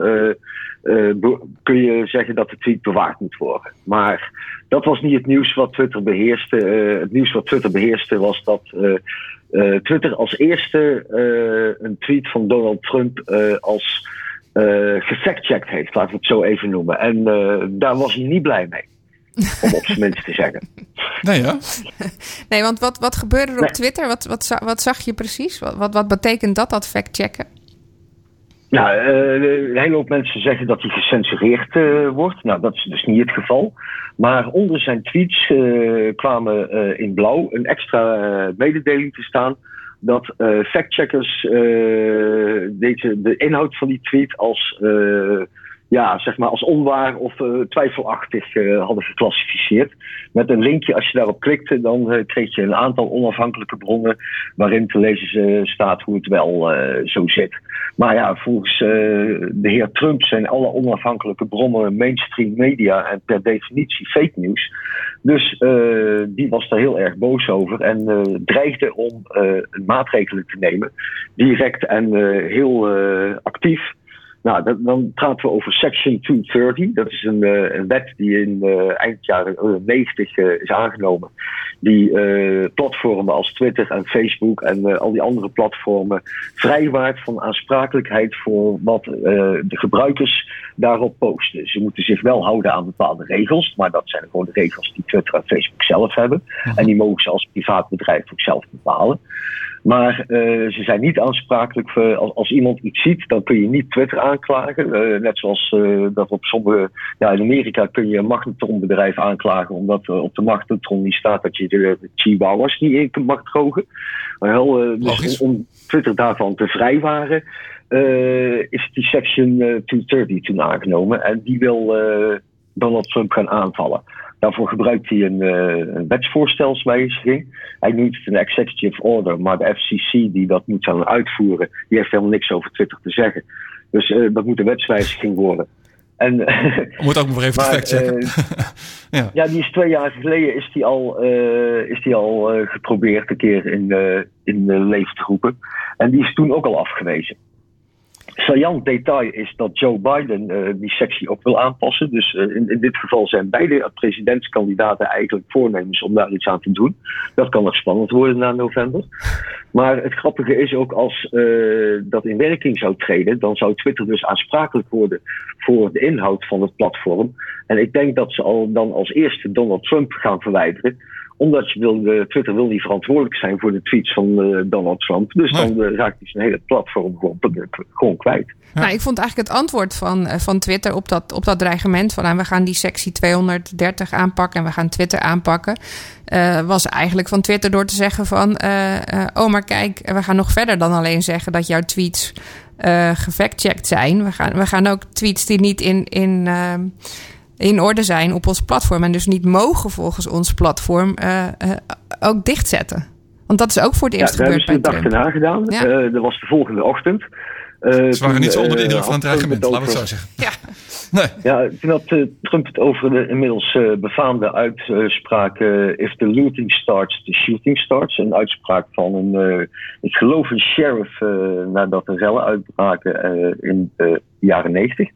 kun je zeggen dat de tweet bewaard moet worden. Maar dat was niet het nieuws wat Twitter beheerste. het nieuws wat Twitter beheerste was dat Twitter als eerste een tweet van Donald Trump als gefactcheckt heeft, laten we het zo even noemen. En daar was hij niet blij mee om op zijn minst te zeggen. Nee, ja? (laughs) Nee, want wat, wat gebeurde er op Nee. Twitter? Wat, wat, wat zag je precies? Wat, wat, wat betekent dat, dat fact-checken? Nou, uh, een hele hoop mensen zeggen dat hij gecensureerd uh, wordt. Nou, dat is dus niet het geval. Maar onder zijn tweets uh, kwamen in blauw een extra mededeling te staan dat factcheckers deze, de inhoud van die tweet als ja, zeg maar als onwaar of uh, twijfelachtig uh, hadden geclassificeerd. Met een linkje, als je daarop klikte, dan uh, kreeg je een aantal onafhankelijke bronnen waarin te lezen staat hoe het wel zo zit. Maar ja, volgens de heer Trump zijn alle onafhankelijke bronnen mainstream media en per definitie fake news. Dus die was daar heel erg boos over en dreigde om maatregelen te nemen, direct en heel actief. Nou, dat, dan praten we over Section 230. Dat is een, uh, een wet die in uh, eind jaren 90 uh, is aangenomen. Die platformen als Twitter en Facebook en al die andere platformen vrijwaart van aansprakelijkheid voor wat de gebruikers daarop posten. Ze moeten zich wel houden aan bepaalde regels, maar dat zijn gewoon de regels die Twitter en Facebook zelf hebben. En die mogen ze als privaat bedrijf ook zelf bepalen. Maar uh, ze zijn niet aansprakelijk voor, als, als, iemand iets ziet, dan kun je niet Twitter aanklagen. Uh, net zoals uh, dat op sommige, ja, in Amerika kun je een magnetronbedrijf aanklagen, omdat op de magnetron niet staat dat je de, de chihuahuas niet in mag drogen. Maar wel, dus om, om, Twitter daarvan te vrijwaren, is die section 230 toen aangenomen en die wil Donald Trump gaan aanvallen. Daarvoor gebruikt hij een, uh, een wetsvoorstelswijziging. Hij noemt het een executive order, maar de FCC die dat moet gaan uitvoeren, die heeft helemaal niks over Twitter te zeggen. Dus uh, dat moet een wetswijziging worden. En, (laughs) Moet ook nog even maar, checken. Uh, (laughs) ja. ja, die is twee jaar geleden is die al, uh, is die al uh, geprobeerd een keer in, in leven te roepen. En die is toen ook al afgewezen saillant detail is dat Joe Biden uh, die sectie ook wil aanpassen. Dus uh, in, in, dit geval zijn beide presidentskandidaten eigenlijk voornemens om daar iets aan te doen. Dat kan nog spannend worden na november. Maar het grappige is ook als uh, dat in werking zou treden, dan zou Twitter dus aansprakelijk worden voor de inhoud van het platform. En ik denk dat ze al dan als eerste Donald Trump gaan verwijderen omdat je wil, Twitter wil niet verantwoordelijk zijn voor de tweets van uh, Donald Trump. Dus dan uh, raakt hij zijn hele platform gewoon, gewoon kwijt. Nou, ik vond eigenlijk het antwoord van, van Twitter op dat, op dat dreigement van nou, we gaan die sectie 230 aanpakken en we gaan Twitter aanpakken. was eigenlijk van Twitter door te zeggen van oh maar kijk, we gaan nog verder dan alleen zeggen dat jouw tweets gefactcheckt zijn. We gaan, we gaan ook tweets die niet in, in in orde zijn op ons platform. En dus niet mogen volgens ons platform uh, uh, ook dichtzetten. Want dat is ook voor het eerst ja, gebeurd bij Trump. Dat hebben ze de dag gedaan. Ja. Uh, dat was de volgende ochtend. ze waren niet zo onder de indruk van het dreigement, laten we het zo zeggen. Ja, nee. ja toen had Trump het over de inmiddels befaamde uitspraak... if the looting starts, the shooting starts. Een uitspraak van een, ik geloof een sheriff... nadat de rellen uitbraken in de jaren negentig.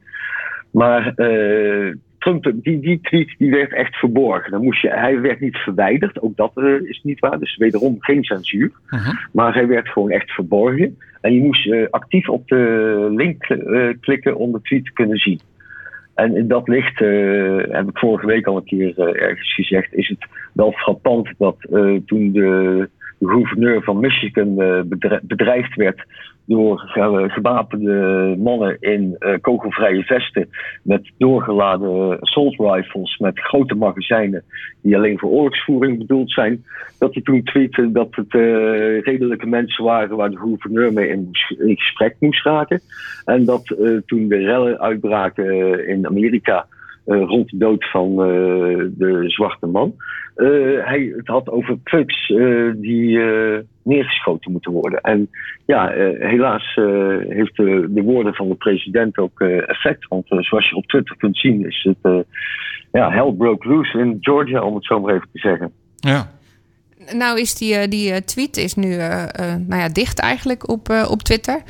Maar uh, Trump, die, die tweet die werd echt verborgen. Dan moest je, hij werd niet verwijderd, ook dat uh, is niet waar. Dus wederom geen censuur. Uh -huh. Maar hij werd gewoon echt verborgen. En je moest uh, actief op de link klikken om de tweet te kunnen zien. En in dat licht, heb ik vorige week al een keer ergens gezegd, is het wel frappant dat toen de de gouverneur van Michigan bedreigd werd door gewapende mannen in uh, kogelvrije vesten met doorgeladen assault rifles met grote magazijnen die alleen voor oorlogsvoering bedoeld zijn, dat hij toen tweette dat het uh, redelijke mensen waren waar de gouverneur mee in, gesprek moest raken. En dat toen de rellen uitbraken in Amerika rond de dood van de zwarte man, hij het had over trucks die neergeschoten moeten worden. En ja, helaas heeft de, de, woorden van de president ook effect. Want zoals je op Twitter kunt zien, is het ja, hell broke loose in Georgia, om het zo maar even te zeggen. Ja. Nou is die, die tweet is nu nou ja, dicht eigenlijk op, op Twitter.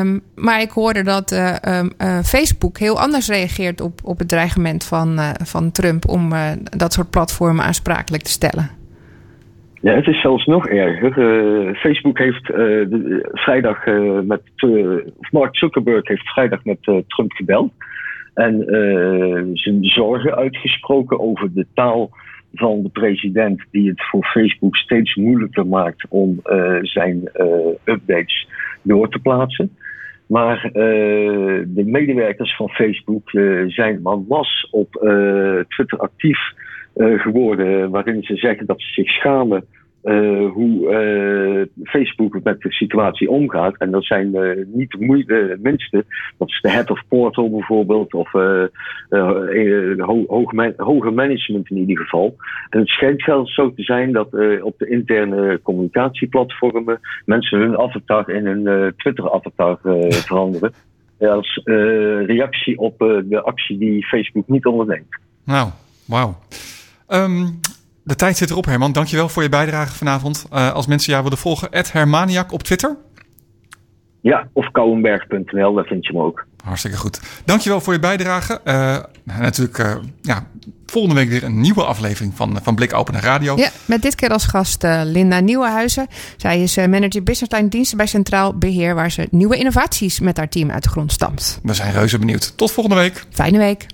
Um, maar ik hoorde dat um, Facebook heel anders reageert op, op het dreigement van, van Trump om dat soort platformen aansprakelijk te stellen. Ja, het is zelfs nog erger. Facebook heeft vrijdag met. Mark Zuckerberg heeft vrijdag met Trump gebeld. En zijn zorgen uitgesproken over de taal van de president, die het voor Facebook steeds moeilijker maakt om zijn updates door te plaatsen. Maar de medewerkers van Facebook zijn man was op Twitter actief uh, geworden waarin ze zeggen dat ze zich schamen uh, hoe uh, Facebook met de situatie omgaat. En dat zijn uh, niet de, moeite, minste. Dat is de head of portal bijvoorbeeld, of ho hoog hoger management in ieder geval. En het schijnt zelfs zo te zijn dat op de interne communicatieplatformen mensen hun avatar in een Twitter-avatar (laughs) veranderen. Als reactie op de actie die Facebook niet onderneemt. Nou, wauw. Um, de tijd zit erop, Herman. Dankjewel voor je bijdrage vanavond. Uh, als mensen jou willen volgen, Hermaniak op Twitter. Ja, of kouwenberg.nl, daar vind je me ook. Hartstikke goed. Dankjewel voor je bijdrage. Uh, natuurlijk, uh, ja, volgende week weer een nieuwe aflevering van, van Blik Open Radio. Ja, met dit keer als gast uh, Linda Nieuwenhuizen. Zij is manager businessline diensten bij Centraal Beheer, waar ze nieuwe innovaties met haar team uit de grond stamt. We zijn reuze benieuwd. Tot volgende week. Fijne week.